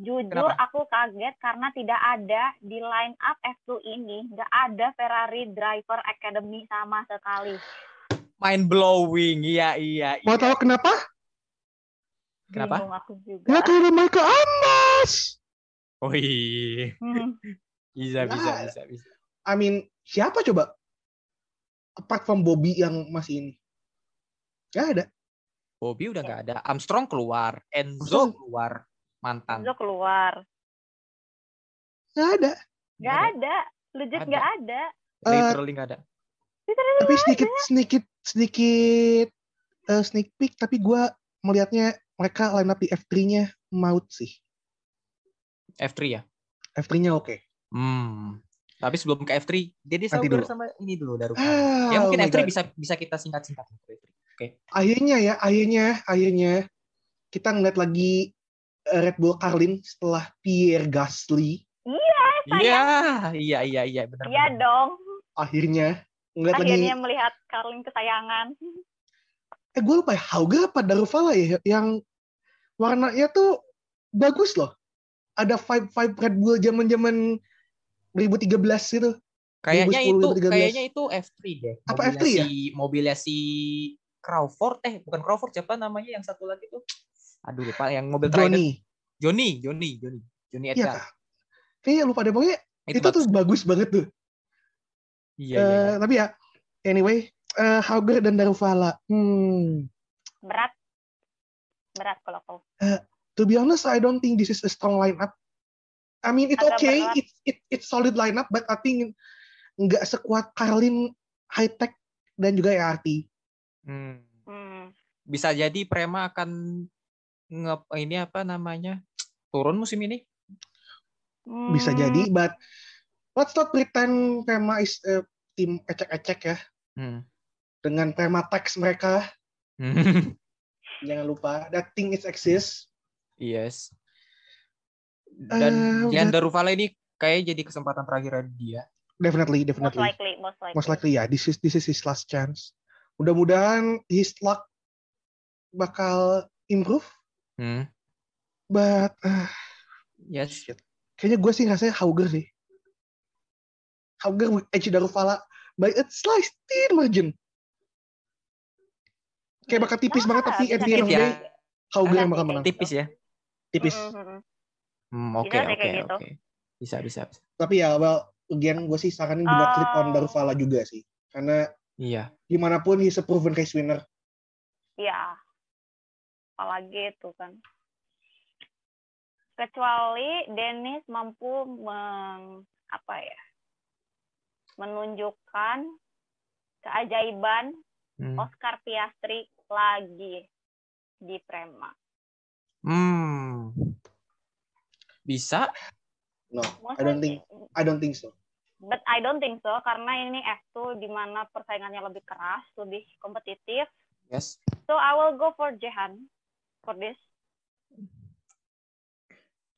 Jujur Kenapa? aku kaget karena tidak ada di line up F2 ini, nggak ada Ferrari Driver Academy sama sekali. Mind blowing. Iya, iya, iya. Mau tahu kenapa? Kenapa? Bingung aku juga. Nggak ada Michael Amas. Oh iya. Hmm. (laughs) Bisa, bisa, bisa, bisa. I mean, siapa coba? Apart from Bobby yang masih ini. Gak ada. Bobby udah nggak ada. Armstrong keluar. Enzo Armstrong. keluar. Mantan. Enzo keluar. Gak ada. Nggak ada. Legit Ada. nggak ada. Literally nggak ada. tapi sedikit sedikit sedikit eh, sneak peek tapi gua melihatnya mereka line up di F3-nya maut sih. F3 ya. F3-nya oke. Hmm. Tapi sebelum ke F3, Dennis Nanti Hauger dulu. sama ini dulu Daru. Ah, ya mungkin oh my F3 God. bisa bisa kita singkat-singkat. Oke. Akhirnya ya, akhirnya, akhirnya kita ngeliat lagi eh, Red Bull Carlin setelah Pierre Gasly. Iya, iya, iya, iya, benar. Iya benar. dong. Akhirnya ngeliat Akhirnya lagi. melihat Carlin kesayangan. Eh gue lupa ya, Hauger apa Daruvala ya yang warnanya tuh bagus loh. Ada vibe vibe Red Bull zaman zaman 2013 itu. Kayaknya 2010, itu 2013. kayaknya itu F3 deh. Apa Mobilnya F3 ya? Si, mobilnya si Crawford eh bukan Crawford siapa namanya yang satu lagi tuh? Aduh lupa yang mobil. Johnny. Johnny, Johnny, Johnny. Johnny Iya Edgar. kak. Kayaknya lupa deh pokoknya itu, itu, tuh bagus banget tuh. Iya, iya, Eh, iya. Tapi ya, anyway, eh, Hauger dan Daruvala. Hmm, Berat. Berat kalau kau. to be honest, I don't think this is a strong lineup. I mean, it's Agak okay, berat. it's it, it's solid lineup, but I think nggak sekuat Carlin, High Tech dan juga ERT. Hmm. Hmm. Bisa jadi Prema akan nge ini apa namanya? turun musim ini. Bisa Hmm. jadi, but let's not pretend Prema is a tim ecek-ecek ya. Hmm. Dengan Prema Tax mereka, (laughs) jangan lupa that thing is exist. yes. Dan Eh, Jan udah. Daruvala ini kayak jadi kesempatan terakhir dia. Definitely, Most definitely. likely, most likely. most likely ya this is this is his last chance mudah-mudahan his luck bakal improve Hmm. but uh, Yes. kayaknya gue sih rasanya Hauger sih Hauger with edge Daruvala by a slight thin margin kayak bakal tipis Ah, banget tapi at the end of the ya. day Hauger yang bakal tipis. menang Tipis ya. tipis Mm, mm, mm. Hmm, oke sih oke kayak gitu. oke. Bisa bisa. bisa. tapi ya well again gue sih saranin juga Ah. clip on Daruvala juga sih karena Iya. di mana pun he's a proven race winner Iya. Apalagi itu kan. Kecuali Dennis mampu meng, apa ya? menunjukkan keajaiban Hmm. Oscar Piastri lagi di Prema. Hmm. Bisa? no I don't think I don't think so But I don't think so karena ini F2 di mana persaingannya lebih keras, lebih kompetitif. Yes. So I will go for Jehan for this.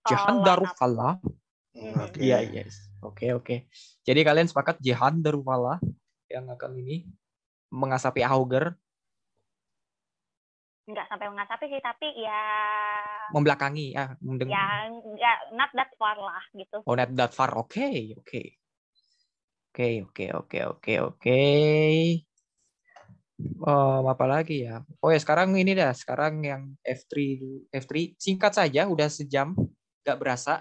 Jahan Uh, Daruvala. Hmm, oke Iya, yes. Oke, oke. Jadi kalian sepakat Jahan Daruvala yang akan ini mengasapi Auger, nggak sampai mengasapi sih, tapi ya membelakangi ya, mendeng- ya nggak not that far lah gitu. Oh, not that far. Oke, oke. Oke, oke, oke, oke, oke. Oh, apa lagi ya? Oh ya, sekarang ini dah. Sekarang yang F3 F3 singkat saja, udah sejam, nggak berasa.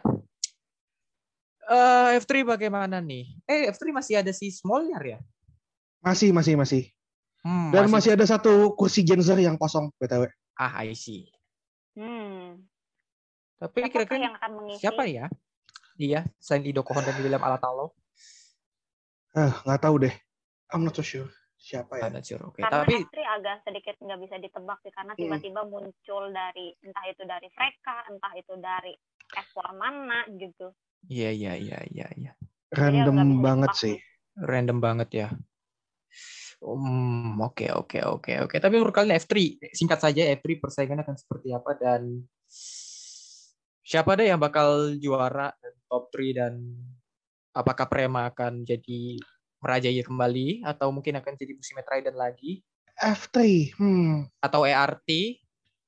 Eh, F3 bagaimana nih? Eh, F3 masih ada si Smoljar ya? masih masih masih Hmm, dan masih ada satu kursi Genzer yang kosong btw Ah, I see. Hmm. Tapi kira-kira yang akan mengisi? siapa ya? Iya, selain Ido Kohon dan William Alatalo. ah nggak tahu deh I'm not so sure siapa ya I'm not sure. Oke, Karena tapi F3 agak sedikit nggak bisa ditebak sih karena Hmm. tiba-tiba muncul dari entah itu dari mereka, entah itu dari F1 mana gitu. iya iya iya iya iya. Random banget sih Random banget ya. Hmm, oke oke oke oke. Tapi menurut kalian F3 singkat saja F3 persaingannya akan seperti apa dan siapa deh yang bakal juara dan top 3 dan apakah Prema akan jadi merajai kembali atau mungkin akan jadi musim Trident lagi F3. Hmm. atau ERT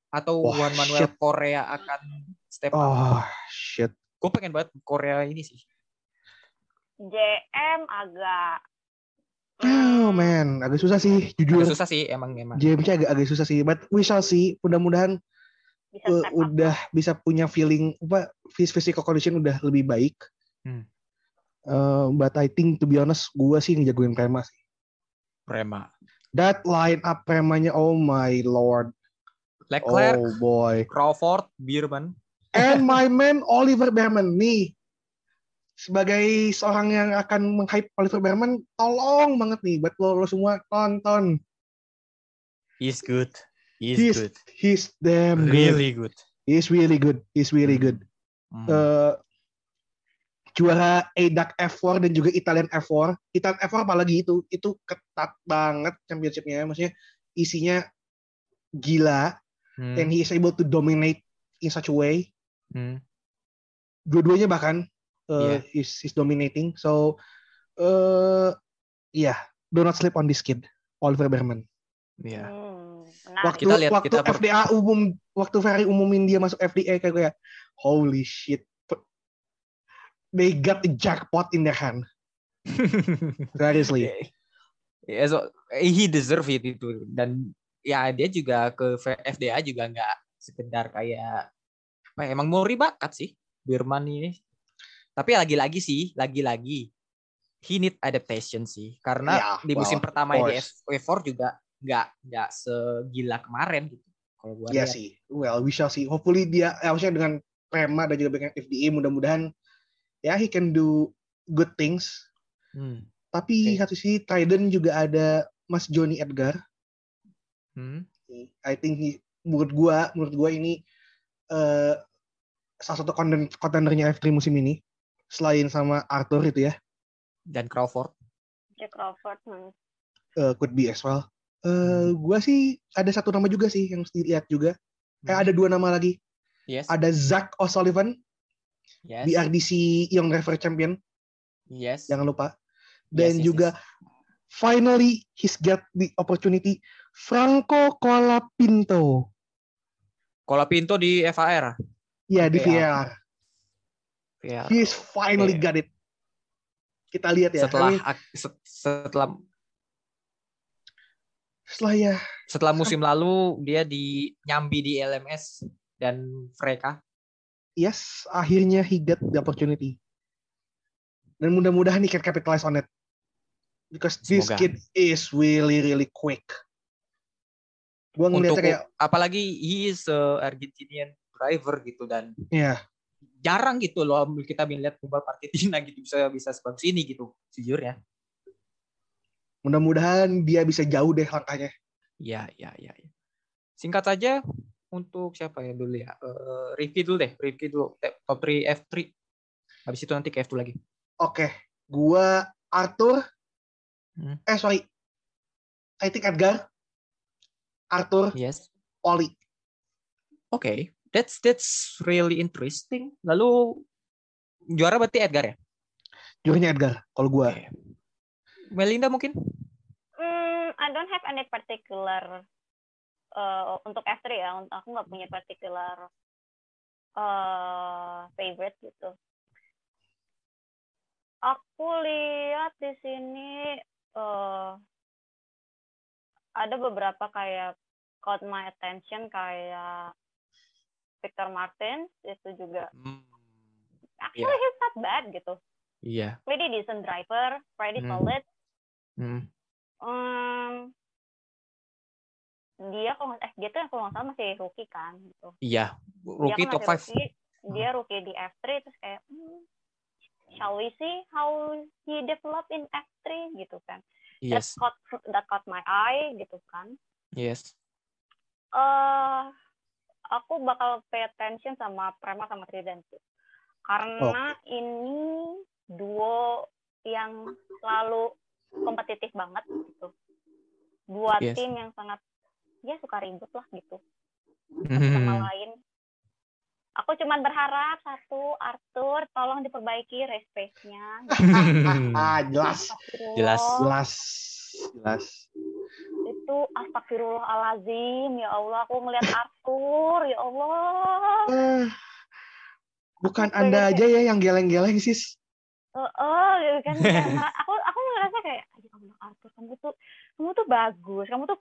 atau Wah, Juan Manuel shit. Korea akan step up. Oh, shit. Gue pengen banget Korea ini sih. JM agak Oh, man. Agak susah sih, jujur. Agak susah sih emang emang. JMC agak agak susah sih, but we shall see. Mudah-mudahan bisa uh, up. udah bisa punya feeling apa phys- physical condition udah lebih baik. Hmm. Uh, but I think to be honest, gua sih ngejagoin Prema sih. Prema. That line up Premanya, oh my lord. Leclerc, Oh boy. Crawford, Bierman. And my man Oliver Behrman nih. Sebagai seorang yang akan meng-hype Oliver Behrman, tolong banget nih buat lo, lo semua tonton. He's good. He's, He's good. He's damn good. Really good. He's really good. He's really good. Hmm. eh juara ADAC F4 dan juga Italian F4. Italian F4 apalagi itu, itu ketat banget championshipnya. Maksudnya isinya gila, Hmm. and he is able to dominate in such a way. Hmm. Dua-duanya bahkan uh, Iya. is is dominating. So, uh, yeah, do not sleep on this kid, Oliver Behrman. Iya. Hmm, menarik. Waktu Kita lihat, waktu kita per- FDA umum, waktu Ferrari umumin dia masuk FDA kayak gue, holy shit. They got the jackpot in their hand. (laughs) Seriously. Ya, so, he deserve it itu dan ya dia juga ke F- FDA juga nggak sekedar kayak apa ya, emang Mori bakat sih Birman ini tapi lagi-lagi sih lagi-lagi he need adaptation sih karena Ya, di musim well, pertama di course. F- F4 juga nggak nggak segila kemarin gitu kalau gua Iya lihat. sih. Well, we shall see. Hopefully dia, eh, maksudnya dengan Prema dan juga dengan FDA, mudah-mudahan ya he can do good things. Hmm. Tapi Oke. satu sisi Trident juga ada Mas Johnny Edgar. Hmm. I think he, menurut gua, menurut gua ini eh salah satu konten kontendernya F3 musim ini selain sama Arthur itu ya, dan Crawford Jack Crawford. Hmm. eh, could be as well. Eh gua sih ada satu nama juga sih yang mesti dilihat juga. Eh Hmm. ada dua nama lagi. yes Ada Zach O'Sullivan yes BRDC Young Driver Champion, yes jangan lupa. Dan yes, juga yes. finally he's get the opportunity Franco Colapinto. Colapinto di FAR Ya di Oke, VAR. Ya He's finally Oke. got it. Kita lihat ya. setelah setelah setelah ya setelah musim lalu dia di nyambi di LMS dan mereka yes, akhirnya he get the opportunity. Dan mudah-mudahan he can capitalize on it. Because this Semoga. kid is really really quick. Gua ngeliatnya kayak apalagi he is a Argentinian driver gitu dan ya jarang gitu loh kita melihat pembalap Argentina gitu bisa bisa sebagus ini gitu jujur ya mudah-mudahan dia bisa jauh deh langkahnya. ya ya ya, ya. singkat saja untuk siapa ya dulu ya Eh, review dulu deh review dulu Te- top 3 F3 habis itu nanti ke F2 lagi Oke, gua Arthur. Hmm. Eh sorry, I think Edgar, Arthur, yes Oli. oke that's that's really interesting lalu juara berarti Edgar ya Jurunya Edgar. Kalau gua, Oke. Melinda mungkin Hmm, I don't have any particular uh, untuk F3 ya. Aku nggak punya particular uh, favorite gitu. Aku lihat di sini uh, ada beberapa kayak caught my attention kayak Victor Martin itu juga Hmm, actually he's not bad gitu. iya Pretty decent driver, pretty Hmm. solid. Hmm. Hmm, dia kalau eh dia tuh kalau nggak salah masih rookie kan gitu. Iya, Dia rookie kan top 5. rookie, dia rookie di F3 terus kayak hmm, shall we see how he develop in F3 gitu kan. That Yes, caught that caught my eye gitu kan. yes. Eh aku bakal pay attention sama Prema sama Trident sih. Karena ini duo yang selalu kompetitif banget gitu. Dua Yes. tim yang sangat ya suka ribut lah gitu Hmm. sama lain. Aku cuman berharap satu Arthur tolong diperbaiki race pace-nya. (laughs) Ah, jelas. Jelas. Jelas. Jelas. Itu astagfirullahalazim ya Allah aku ngelihat (laughs) Arthur ya Allah. Eh, bukan Aku Anda pengen aja ya yang geleng-geleng, sis. Oh, oh gitu kan (laughs) aku aku ngerasa kayak ya Allah Arthur kamu tuh kamu tuh bagus kamu tuh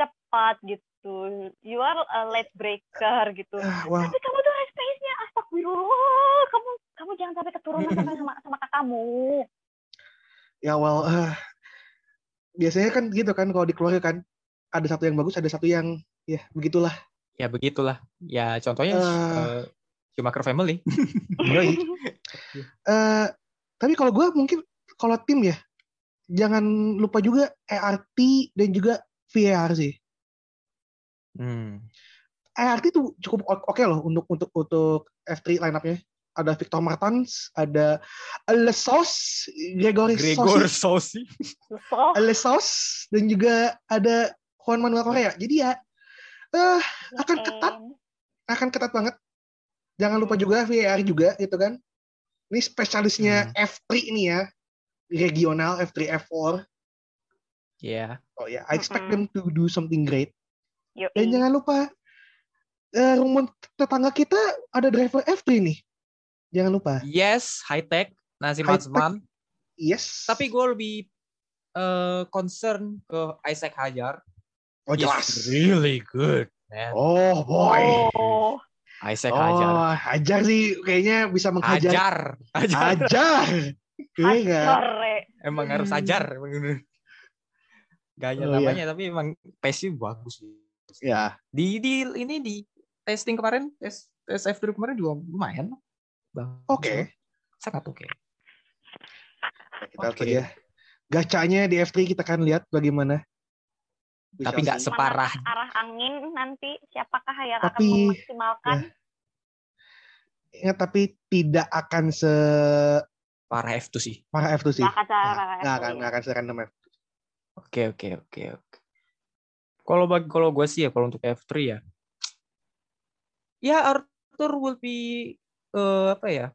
cepat gitu you are a late breaker gitu Ah, Wow. tapi kamu tuh race pace-nya astagfirullah kamu kamu jangan sampai keturunan sama (laughs) sama, sama kakakmu Ya well, eh, biasanya kan gitu kan kalau di keluarga kan ada satu yang bagus, ada satu yang ya begitulah. ya begitulah. Ya contohnya eh, Schumacher Family. (laughs) Yoi. (laughs) Eh, tapi kalau gue mungkin kalau tim ya jangan lupa juga ERT dan juga VAR sih. Hmm. ERT tuh cukup oke loh untuk untuk untuk F3 line-up-nya. Ada Victor Martens, ada Lesos, Gregory Gregor Sosi, Sosi. so Lesos, dan juga ada Juan Manuel Correa. Jadi ya eh akan ketat, akan ketat banget. Jangan lupa juga VAR juga gitu kan. Ini spesialisnya F3 ini ya. Regional F3 F4. Ya. Oh ya, I expect Mm-mm. them to do something great. Yoi. Dan jangan lupa eh rumput tetangga kita ada driver F3 nih. Jangan lupa. Yes, high tech. Nazim High Azman. Yes. Tapi gue lebih eh, concern ke Isaac Hajar. oh He's jelas. really good, man. Oh boy. oh Isaac Oh, Hajar. Hajar sih kayaknya bisa menghajar. Hajar. Hajar. Hajar. Kayaknya nggak. sore Emang harus Hmm. hajar. Gaya Oh, iya. namanya tapi emang pace bagus. Ya. Di di ini di testing kemarin tes tes F3 kemarin juga lumayan. Oke. Sangat oke. Kita lihat Oke. aja. Gacanya di F3 kita akan lihat bagaimana. We Tapi nggak separah arah angin nanti siapakah yang Tapi, akan memaksimalkan Ingat, tapi tidak akan se parah F2 sih. parah F2 sih. Nggak akan cara Nggak nggak akan nggak akan serandom F. Oke oke oke oke. Kalau bagi kalau gue sih ya kalau untuk F3 ya, ya Arthur will be eh, apa ya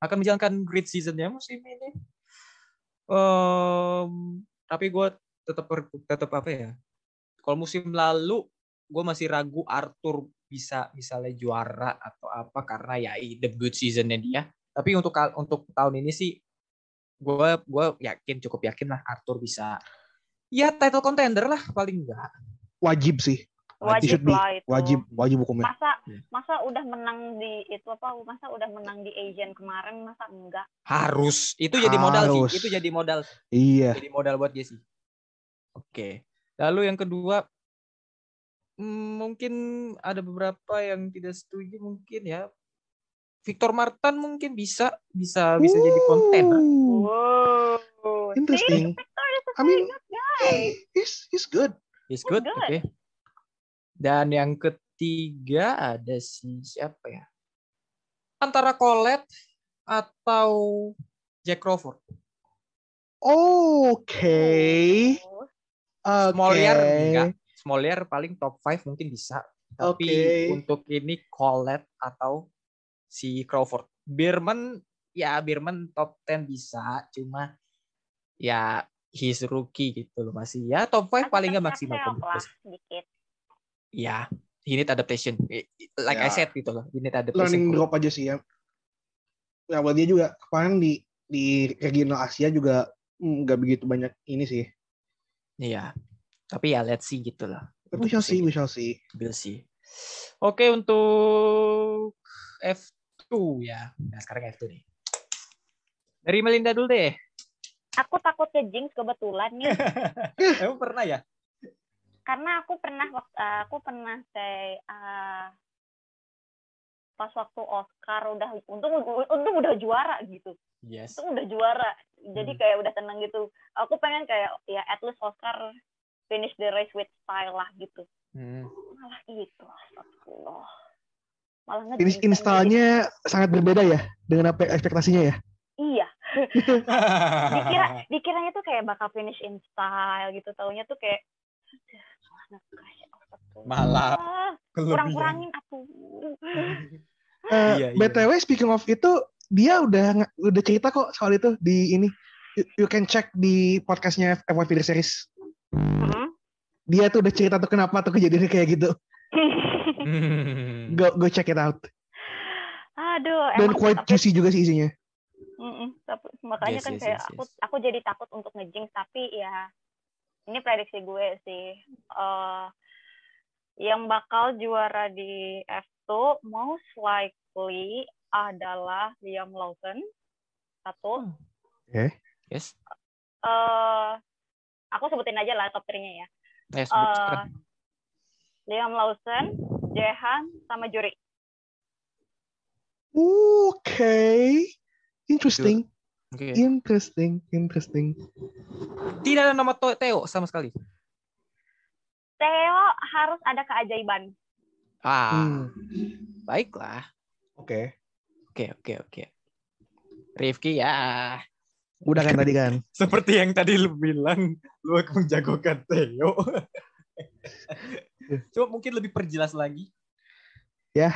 akan menjalankan great seasonnya musim ini. Em, tapi gue tetap tetap apa ya? Kalau musim lalu gue masih ragu Arthur bisa misalnya juara atau apa karena ya the good seasonnya dia. Tapi untuk untuk tahun ini sih gue gue yakin cukup yakin lah Arthur bisa ya title contender lah paling enggak. Wajib sih. Wajib should be. lah itu Wajib wajib hukumnya. masa Iya. masa udah menang di itu apa masa udah menang di Asian kemarin masa enggak Harus. Itu jadi modal Harus. sih. Itu jadi modal. Iya. Jadi modal buat dia sih. Oke. Lalu yang kedua hmm, mungkin ada beberapa yang tidak setuju mungkin ya. Victor Martin mungkin bisa bisa bisa jadi kontender. Ooh, wow Interesting. Victor is a I mean, guy he's he's good. Is good. good. Oke. Dan yang ketiga ada si siapa ya? Antara Colette atau Jack Crawford. Oke. Smoliar enggak. Smoliar paling top 5 mungkin bisa. Tapi Oke. untuk ini Colette atau si Crawford. Birman ya Birman top 10 bisa, cuma ya he's rookie gitu loh masih. Ya top 5 paling nggak maksimal sedikit Ya, he need adaptation. Like I Ya. said gitu loh, need adaptation. Learning drop aja sih ya. Ya buat dia juga kemarin di di regional Asia juga mm, nggak begitu banyak ini sih. Iya. Tapi ya let's see gitu lah. We shall see, we shall see. We'll see. Oke untuk F2 ya. Nah sekarang F2 nih. Dari Melinda dulu deh. aku takut ke jinx kebetulan nih (laughs) Emang pernah ya? Karena aku pernah eh, aku pernah kayak eh, pas waktu Oscar udah untung untung udah juara gitu Yes. untung udah juara jadi Hmm. kayak udah tenang gitu aku pengen kayak ya at least Oscar finish the race with style lah gitu Hmm. malah itu astagfirullah malah Finish installnya sangat berbeda ya dengan apa ekspektasinya ya. iya (laughs) dikira dikiranya tuh kayak bakal finish in style gitu taunya tuh kayak atuh. Malah Ah, kurang-kurangin atuh. Eh, Iya, iya. BTW speaking of itu dia udah udah cerita kok soal itu di ini you, you can check di podcastnya F1 Video Series Mm-mm. dia tuh udah cerita tuh kenapa tuh kejadiannya kayak gitu Hmm. go go check it out Aduh, dan quite tapi- juicy juga sih isinya Mm-mm, tapi- makanya Yes, kan yes, kayak yes, aku yes. aku jadi takut untuk ngejinx tapi ya ini prediksi gue sih. Eh yang bakal juara di F2 most likely adalah Liam Lawson. Satu. Yes. eh aku sebutin aja lah top 3-nya ya. Yes, Eh, sekarang. Liam Lawson Jehan sama Juri. Oke. Interesting Oke. interesting interesting Tidak ada nama Theo sama sekali. Theo harus ada keajaiban Ah, Hmm, baiklah. oke Oke, oke, oke. Rifki ya. udah kan tadi kan (laughs) Seperti yang tadi lu bilang, lu akan menjagokan Theo. (laughs) Coba mungkin lebih perjelas lagi. Eh,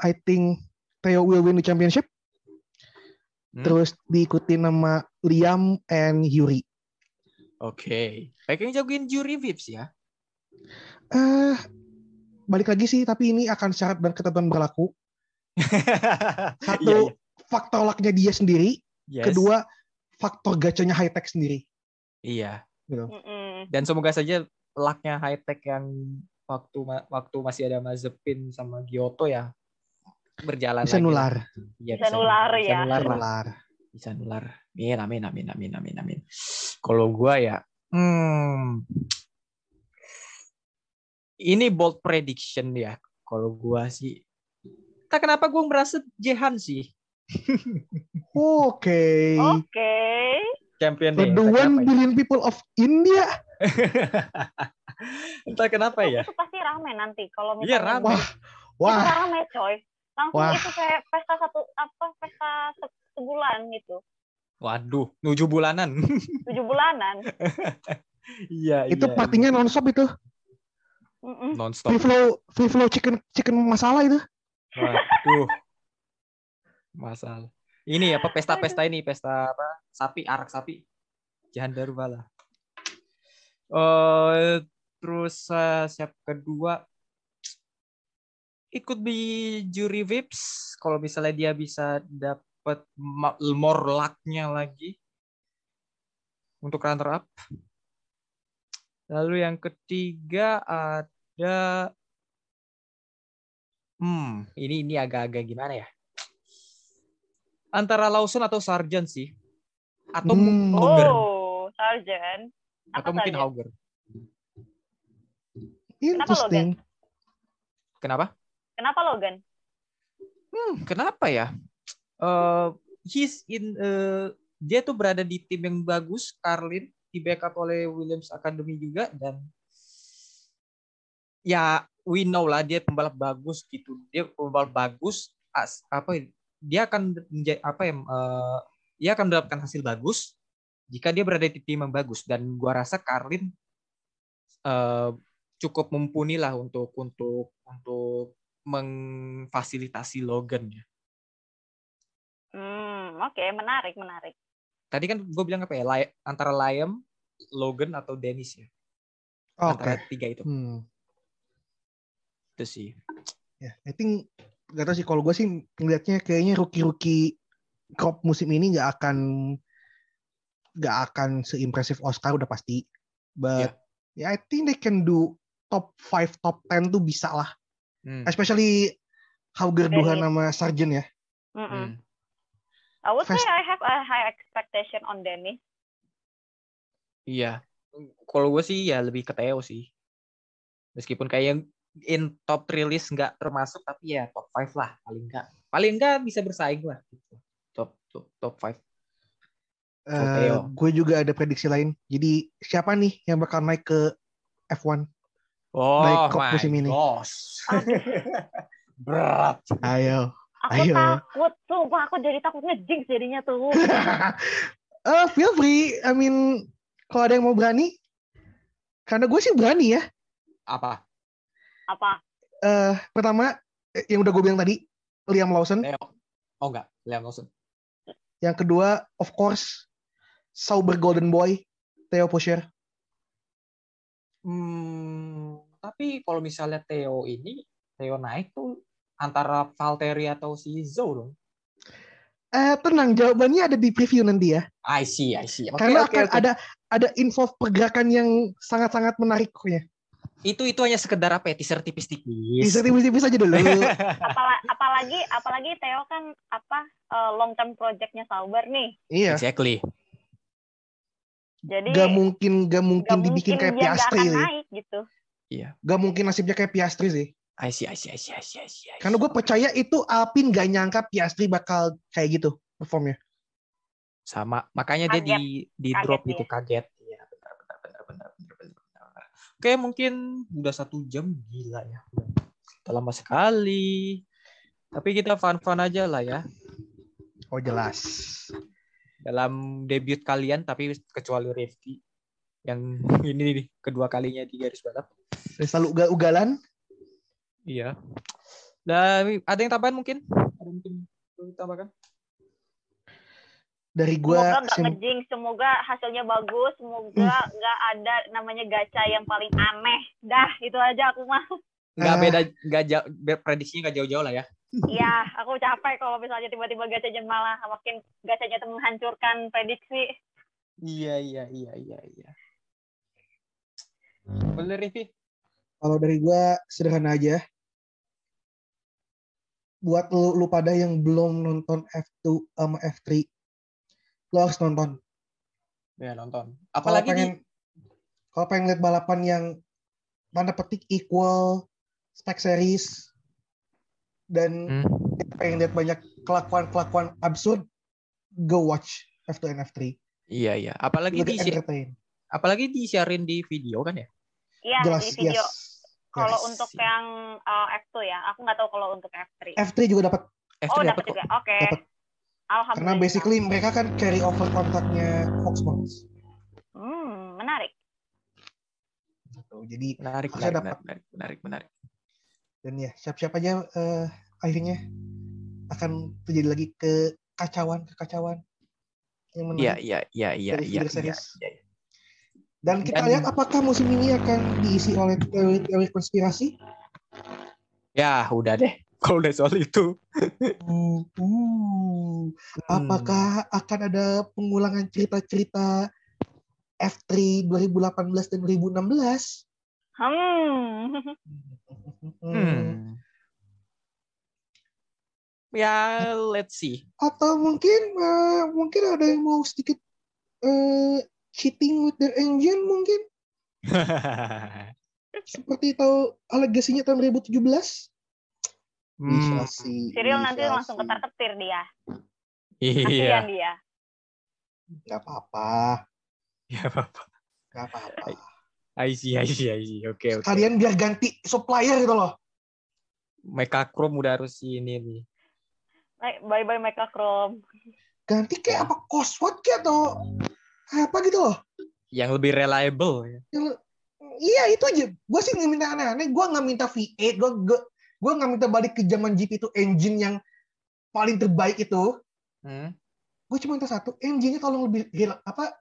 I think Theo will win the championship Hmm. terus diikuti nama Liam and Yuri Oke. Kayaknya jagoin juri Vips ya. eh balik lagi sih tapi ini akan syarat dan ketentuan berlaku (laughs) satu Iya, iya. faktor lucknya dia sendiri Yes. kedua faktor gacanya high tech sendiri Iya. Mm-mm. Dan semoga saja lucknya high tech yang waktu waktu masih ada Mazepin sama Giotto ya berjalan bisa lagi. nular Iya, Bisa nular bisa ya. nular bisa lah. nular Bisa nular. Amin, amin, amin, amin, amin, amin. Kalau gua ya, hmm, ini bold prediction ya. Kalau gua sih, tak kenapa gua merasa Jehan sih (laughs) oke Oke. champion the. Entah one ya. billion people of India (laughs) Entah kenapa ya. Itu pasti rame nanti kalau Iya, misalnya rame. wah Itu wah rame coy. Langsung Wah. itu kayak pesta satu apa pesta se- sebulan gitu. Waduh, tujuh bulanan. (laughs) Tujuh bulanan. Iya, itu iya, partinya nonstop itu Mm-mm. nonstop. free flow free flow chicken chicken masalah itu Waduh. (laughs) Masalah. Ini apa pesta-pesta ini, pesta apa? Sapi, arak sapi. Jahan Darubala. Eh terus eh, siap kedua ikut di juri Vips kalau misalnya dia bisa dapat more luck-nya lagi untuk runner up. Lalu yang ketiga ada Hmm, ini ini agak-agak gimana ya? Antara Lawson atau Sargent sih. Atau Hmm. mungkin Hauger. Oh, Sargent. Apa atau mungkin Sargent? Hauger. interesting Kenapa? Kenapa Logan? Hmm, kenapa ya? Eh, he's in eh, dia tuh berada di tim yang bagus, Carlin di backup oleh Williams Academy juga dan ya we know lah dia pembalap bagus gitu. Dia pembalap bagus as, apa ya, dia akan menja- apa ya eh, dia akan mendapatkan hasil bagus jika dia berada di tim yang bagus dan gua rasa Carlin eh, cukup mumpuni lah untuk untuk untuk memfasilitasi Logan ya. Hmm, oke, menarik, menarik. Tadi kan gue bilang apa ya? Li- antara Liam, Logan atau Dennis ya. oke Antara tiga itu. hmm. Itu sih. ya I think gak tau sih kalau gue sih ngeliatnya kayaknya rookie-rookie crop musim ini nggak akan nggak akan seimpresif Oscar udah pasti but ya I think they can do top 5 top 10 tuh bisa lah Hmm. especially Hauger Duhan sama Sargent ya Mm-mm. Hmm. I would say Fast- I have a high expectation on Dennis. Iya. Kalau gue sih ya lebih ke Theo sih. Meskipun kayak yang in top 3 list nggak termasuk tapi ya top 5 lah paling nggak. Paling nggak bisa bersaing lah. Gitu. Top top top 5. Eh, Theo. gue juga ada prediksi lain jadi siapa nih yang bakal naik ke F1 Oh Baik, kok my musim ini. gosh. (laughs) Berat. ayo Aku Ayo. takut, sumpah aku jadi takut ngejinx jadinya tuh. (laughs) Eh, feel free I mean kalau ada yang mau berani karena gue sih berani ya Apa? Apa? Eh, pertama yang udah gue bilang tadi Liam Lawson. Theo. Oh enggak, Liam Lawson. Yang kedua, of course, Sauber Golden Boy, Theo Pocher. Hmm, tapi kalau misalnya Theo ini, Theo naik tuh antara Valtteri atau si Zhou dong. Eh, tenang, jawabannya ada di preview nanti ya. I see, I see. Oke, Karena oke, akan oke. ada ada info pergerakan yang sangat-sangat menarik pokoknya. Itu itu hanya sekedar apa ya, teaser tipis-tipis. Bisa tipis-tipis aja dulu. (laughs) Apala- apalagi apalagi Theo kan apa eh, long term projectnya Sauber nih. iya. Exactly. Jadi Gak mungkin, gak mungkin dibikin mungkin kayak Piastri akan sih. naik gitu. Gak mungkin nasibnya kayak Piastri sih. I see, I see, I see, I see, I see. Karena gue percaya itu Alpine gak nyangka Piastri bakal kayak gitu performnya. sama makanya dia Kaget. di di Kaget drop dia. gitu kaget iya benar benar benar benar benar benar benar oke mungkin udah satu jam gila ya udah lama sekali tapi kita fun fun aja lah ya Oh jelas. dalam debut kalian tapi kecuali Rifki yang ini nih kedua kalinya di garis balap Dan selalu ugal-ugalan. iya dan ada yang tambahan mungkin ada mungkin perlu ditambahkan Dari gue, Semoga nggak ngejing, semoga hasilnya bagus, semoga nggak ada namanya gacha yang paling aneh. Dah, itu aja aku mah. nggak Ah. beda nggak jauh prediksinya nggak jauh-jauh lah ya (laughs) Iya, aku capek kalau misalnya tiba-tiba gacanya malah makin gacanya itu menghancurkan prediksi. iya iya iya iya iya bener Rifki kalau dari gue sederhana aja. Buat lu, lu pada yang belum nonton F2 sama F3, lo harus nonton. ya nonton Kalau apalagi di pengen, kalau pengen lihat balapan yang tanda petik equal spec series dan Hmm. pengen lihat banyak kelakuan-kelakuan absurd, go watch F2 and F3. Iya iya. Apalagi Lebih di apalagi disiarin di video kan ya? Iya, Jelas, di video. yes. Kalau Yes. untuk yang uh, F2 ya, aku nggak tahu kalau untuk F3. F3 juga dapat F3 oh, dapat juga. Oke. Alhamdulillah. karena basically mereka kan carry over kontraknya Fox Sports. Hmm, menarik. Gitu. Jadi Menarik, menarik, dapat. menarik, menarik, menarik. dan ya siap-siap aja eh, akhirnya akan terjadi lagi kekacauan kekacauan yang Iya, menarik. iya, iya, iya, iya, iya, series. iya. Dan kita Dan- lihat apakah musim ini akan diisi oleh teori-teori konspirasi. Ya, udah deh. (laughs) Kalau udah soal itu. Uh, uh. Apakah akan ada pengulangan cerita-cerita F3 2018 dan 2016? Hmm. Hmm. Ya, let's see. Atau mungkin eh, mungkin ada yang mau sedikit eh, cheating with their engine mungkin (laughs) seperti tahu alegasinya tahun 2017 bisa Hmm, sih Cyril bisa nanti langsung sih. ketar-ketir dia. iya. Kasihan dia. nggak apa-apa Ya, apa-apa. nggak apa-apa I see, I see, I see. Oke, oke. kalian biar ganti supplier gitu loh Mecha Chrome udah harus ini nih. Bye bye Mecha Chrome. ganti kayak apa Cosworth kayak atau apa gitu loh Yang lebih reliable ya. iya itu aja gue sih nggak minta aneh-aneh gue nggak minta V8 gue gue nggak minta balik ke zaman GP itu engine yang paling terbaik itu Hmm. gue cuma minta satu engine-nya tolong lebih apa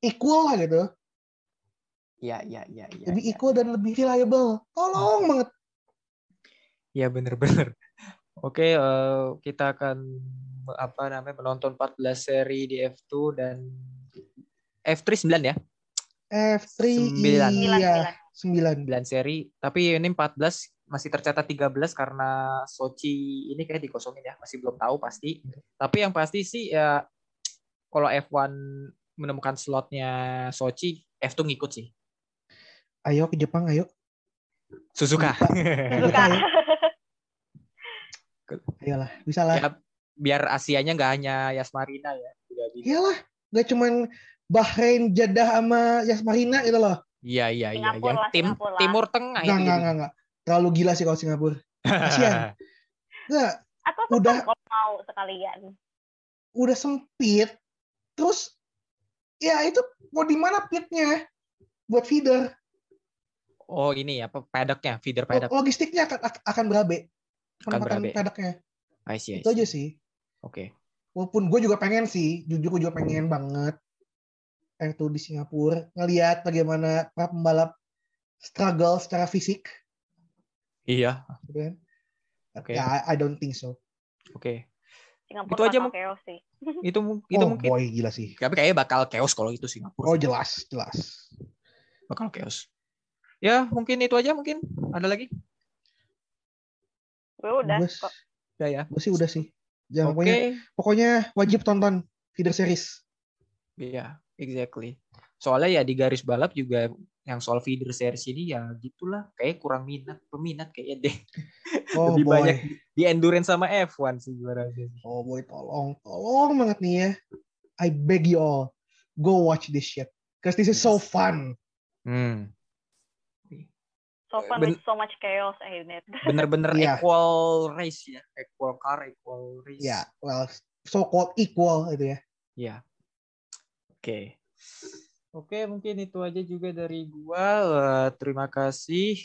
equal lah gitu Iya, iya, iya, iya. lebih iya. equal dan lebih reliable tolong banget Ya bener-bener. (laughs) Oke, eh, kita akan apa namanya menonton 14 seri di F2 dan F3 9 ya. F3 Sembilan. Sembilan, iya sembilan. 9 9 seri, tapi ini 14 masih tercatat 13 karena Sochi ini kayak dikosongin ya, masih belum tahu pasti. Tapi yang pasti sih ya kalau F1 menemukan slotnya Sochi, F2 ngikut sih. ayo ke Jepang ayo Suzuka. Suzuka. ayo. (laughs) ayolah bisa lah ya, biar Asianya nggak hanya Yasmarina ya. Iyalah gak cuman Bahrain Jeddah sama Yasmarina gitu loh Iya iya iya. Singapura Yang lah, tim Singapura. Timur Tengah nggak itu nggak jadi. nggak nggak terlalu gila sih kalau Singapura Kasihan. (laughs) nggak Atau Udah. kalau mau sekalian. udah sempit terus ya itu mau di mana pitnya buat feeder Oh ini apa paddocknya, feeder paddock Logistiknya akan akan berabe. akan berabe. paddocknya. I see, I Itu aja see. sih. Oke. Walaupun gue juga pengen sih, jujur gue juga pengen banget itu di Singapura ngelihat bagaimana para pembalap struggle secara fisik, Iya, gitu kan? Oke. Ya, I, I don't think so. oke. Singapura Itu aja, bakal Mung. chaos sih. (laughs) Itu itu oh mungkin. boy, gila sih. Tapi kayaknya bakal chaos kalau itu Singapura. Oh jelas, jelas. bakal chaos. Ya, mungkin itu aja mungkin. Ada lagi? Gue udah Gue kok. Ya ya. gue sih udah sih. Jangan Oke. pokoknya, pokoknya wajib tonton feeder series. Iya, exactly. Soalnya ya di garis balap juga yang soal feeder series ini ya gitulah. Kayak kurang minat, peminat kayaknya deh. Oh (laughs) Lebih boy. banyak di, endurance sama F1 sih juara Oh boy, tolong, tolong banget nih ya. I beg you all, go watch this shit. Cause this is so fun. Hmm. So fun Ben- with so much chaos, ain't (laughs) it? Bener-bener Iya. equal race ya. Equal car, equal race. Ya, well, so called equal itu ya. Iya. Oke. Oke, mungkin itu aja juga dari gua. Eh, terima kasih.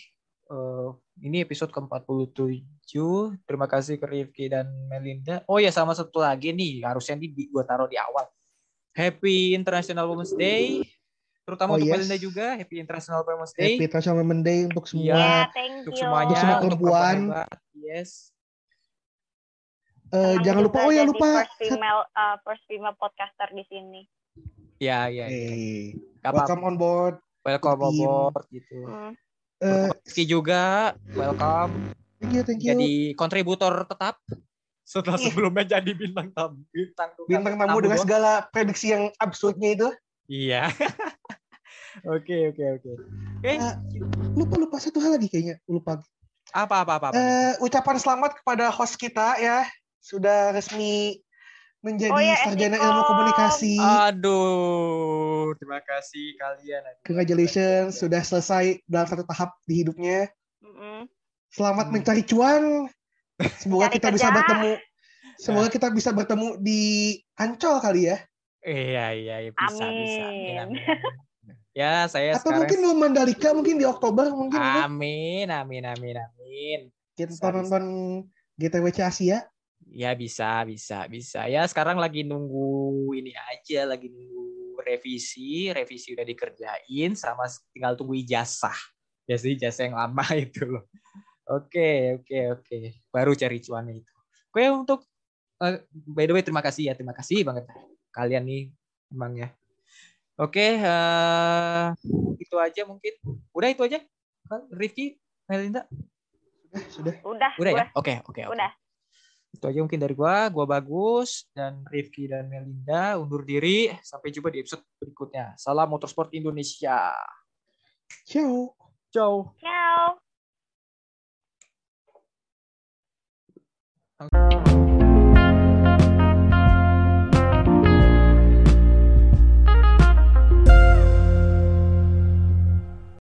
Eh, ini episode ke-47. Terima kasih ke Rifki dan Melinda. Oh ya, sama satu lagi nih, harusnya di, di gua taruh di awal. Happy International Women's Day. Terutama Oh, untuk yes. Melinda juga, Happy International Women's Day. Happy International Women's Day untuk Iya. semua. Ya, thank Untuk you. semuanya, Untuk semua perempuan. Yes. Eh, Senang jangan lupa, oh ya lupa. First female, uh, first female podcaster di sini. Ya, ya. ya. Hey, apa-apa. welcome on board. Welcome Tim. aboard gitu. Rifki juga, welcome. thank you, thank you. jadi kontributor tetap setelah Iya. sebelumnya jadi bintang tamu bintang Bintang tamu dengan doang. segala prediksi yang absurdnya itu. iya (laughs) oke oke oke oke Eh, lupa lupa satu hal lagi kayaknya lupa. apa apa apa, apa Eh, ucapan selamat kepada host kita ya sudah resmi menjadi Oh ya, sarjana ilmu komunikasi. aduh terima kasih kalian Congratulations sudah selesai dalam satu tahap di hidupnya. Mm-mm. Selamat Hmm. mencari cuan. Semoga Cari kita bisa kerja. bertemu. Semoga kita bisa bertemu di Ancol kali ya. iya iya iya, bisa Amin. bisa Amin, amin, ya saya Atau sekarang mungkin mau Mandalika mungkin di Oktober mungkin. ya. amin amin amin amin Kita bisa, bisa. nonton GTWC Asia. Ya bisa, bisa, bisa. Ya sekarang lagi nunggu ini aja, lagi nunggu revisi, revisi udah dikerjain, sama tinggal tunggu ijazah. Ya sih ijazah yang lama (laughs) itu loh. Oke, oke, oke. Baru cari cuannya itu. Oke untuk eh, by the way terima kasih ya, terima kasih banget kalian nih emang ya. Oke, eh, itu aja mungkin. Udah itu aja. Rifki, Melinda, Sudah, sudah. Udah, udah ya? Oke, oke, oke. Udah. Itu aja mungkin dari gua, gua bagus dan Rifki dan Melinda undur diri. Sampai jumpa di episode berikutnya. Salam Motorsport Indonesia. Ciao. Ciao. Ciao.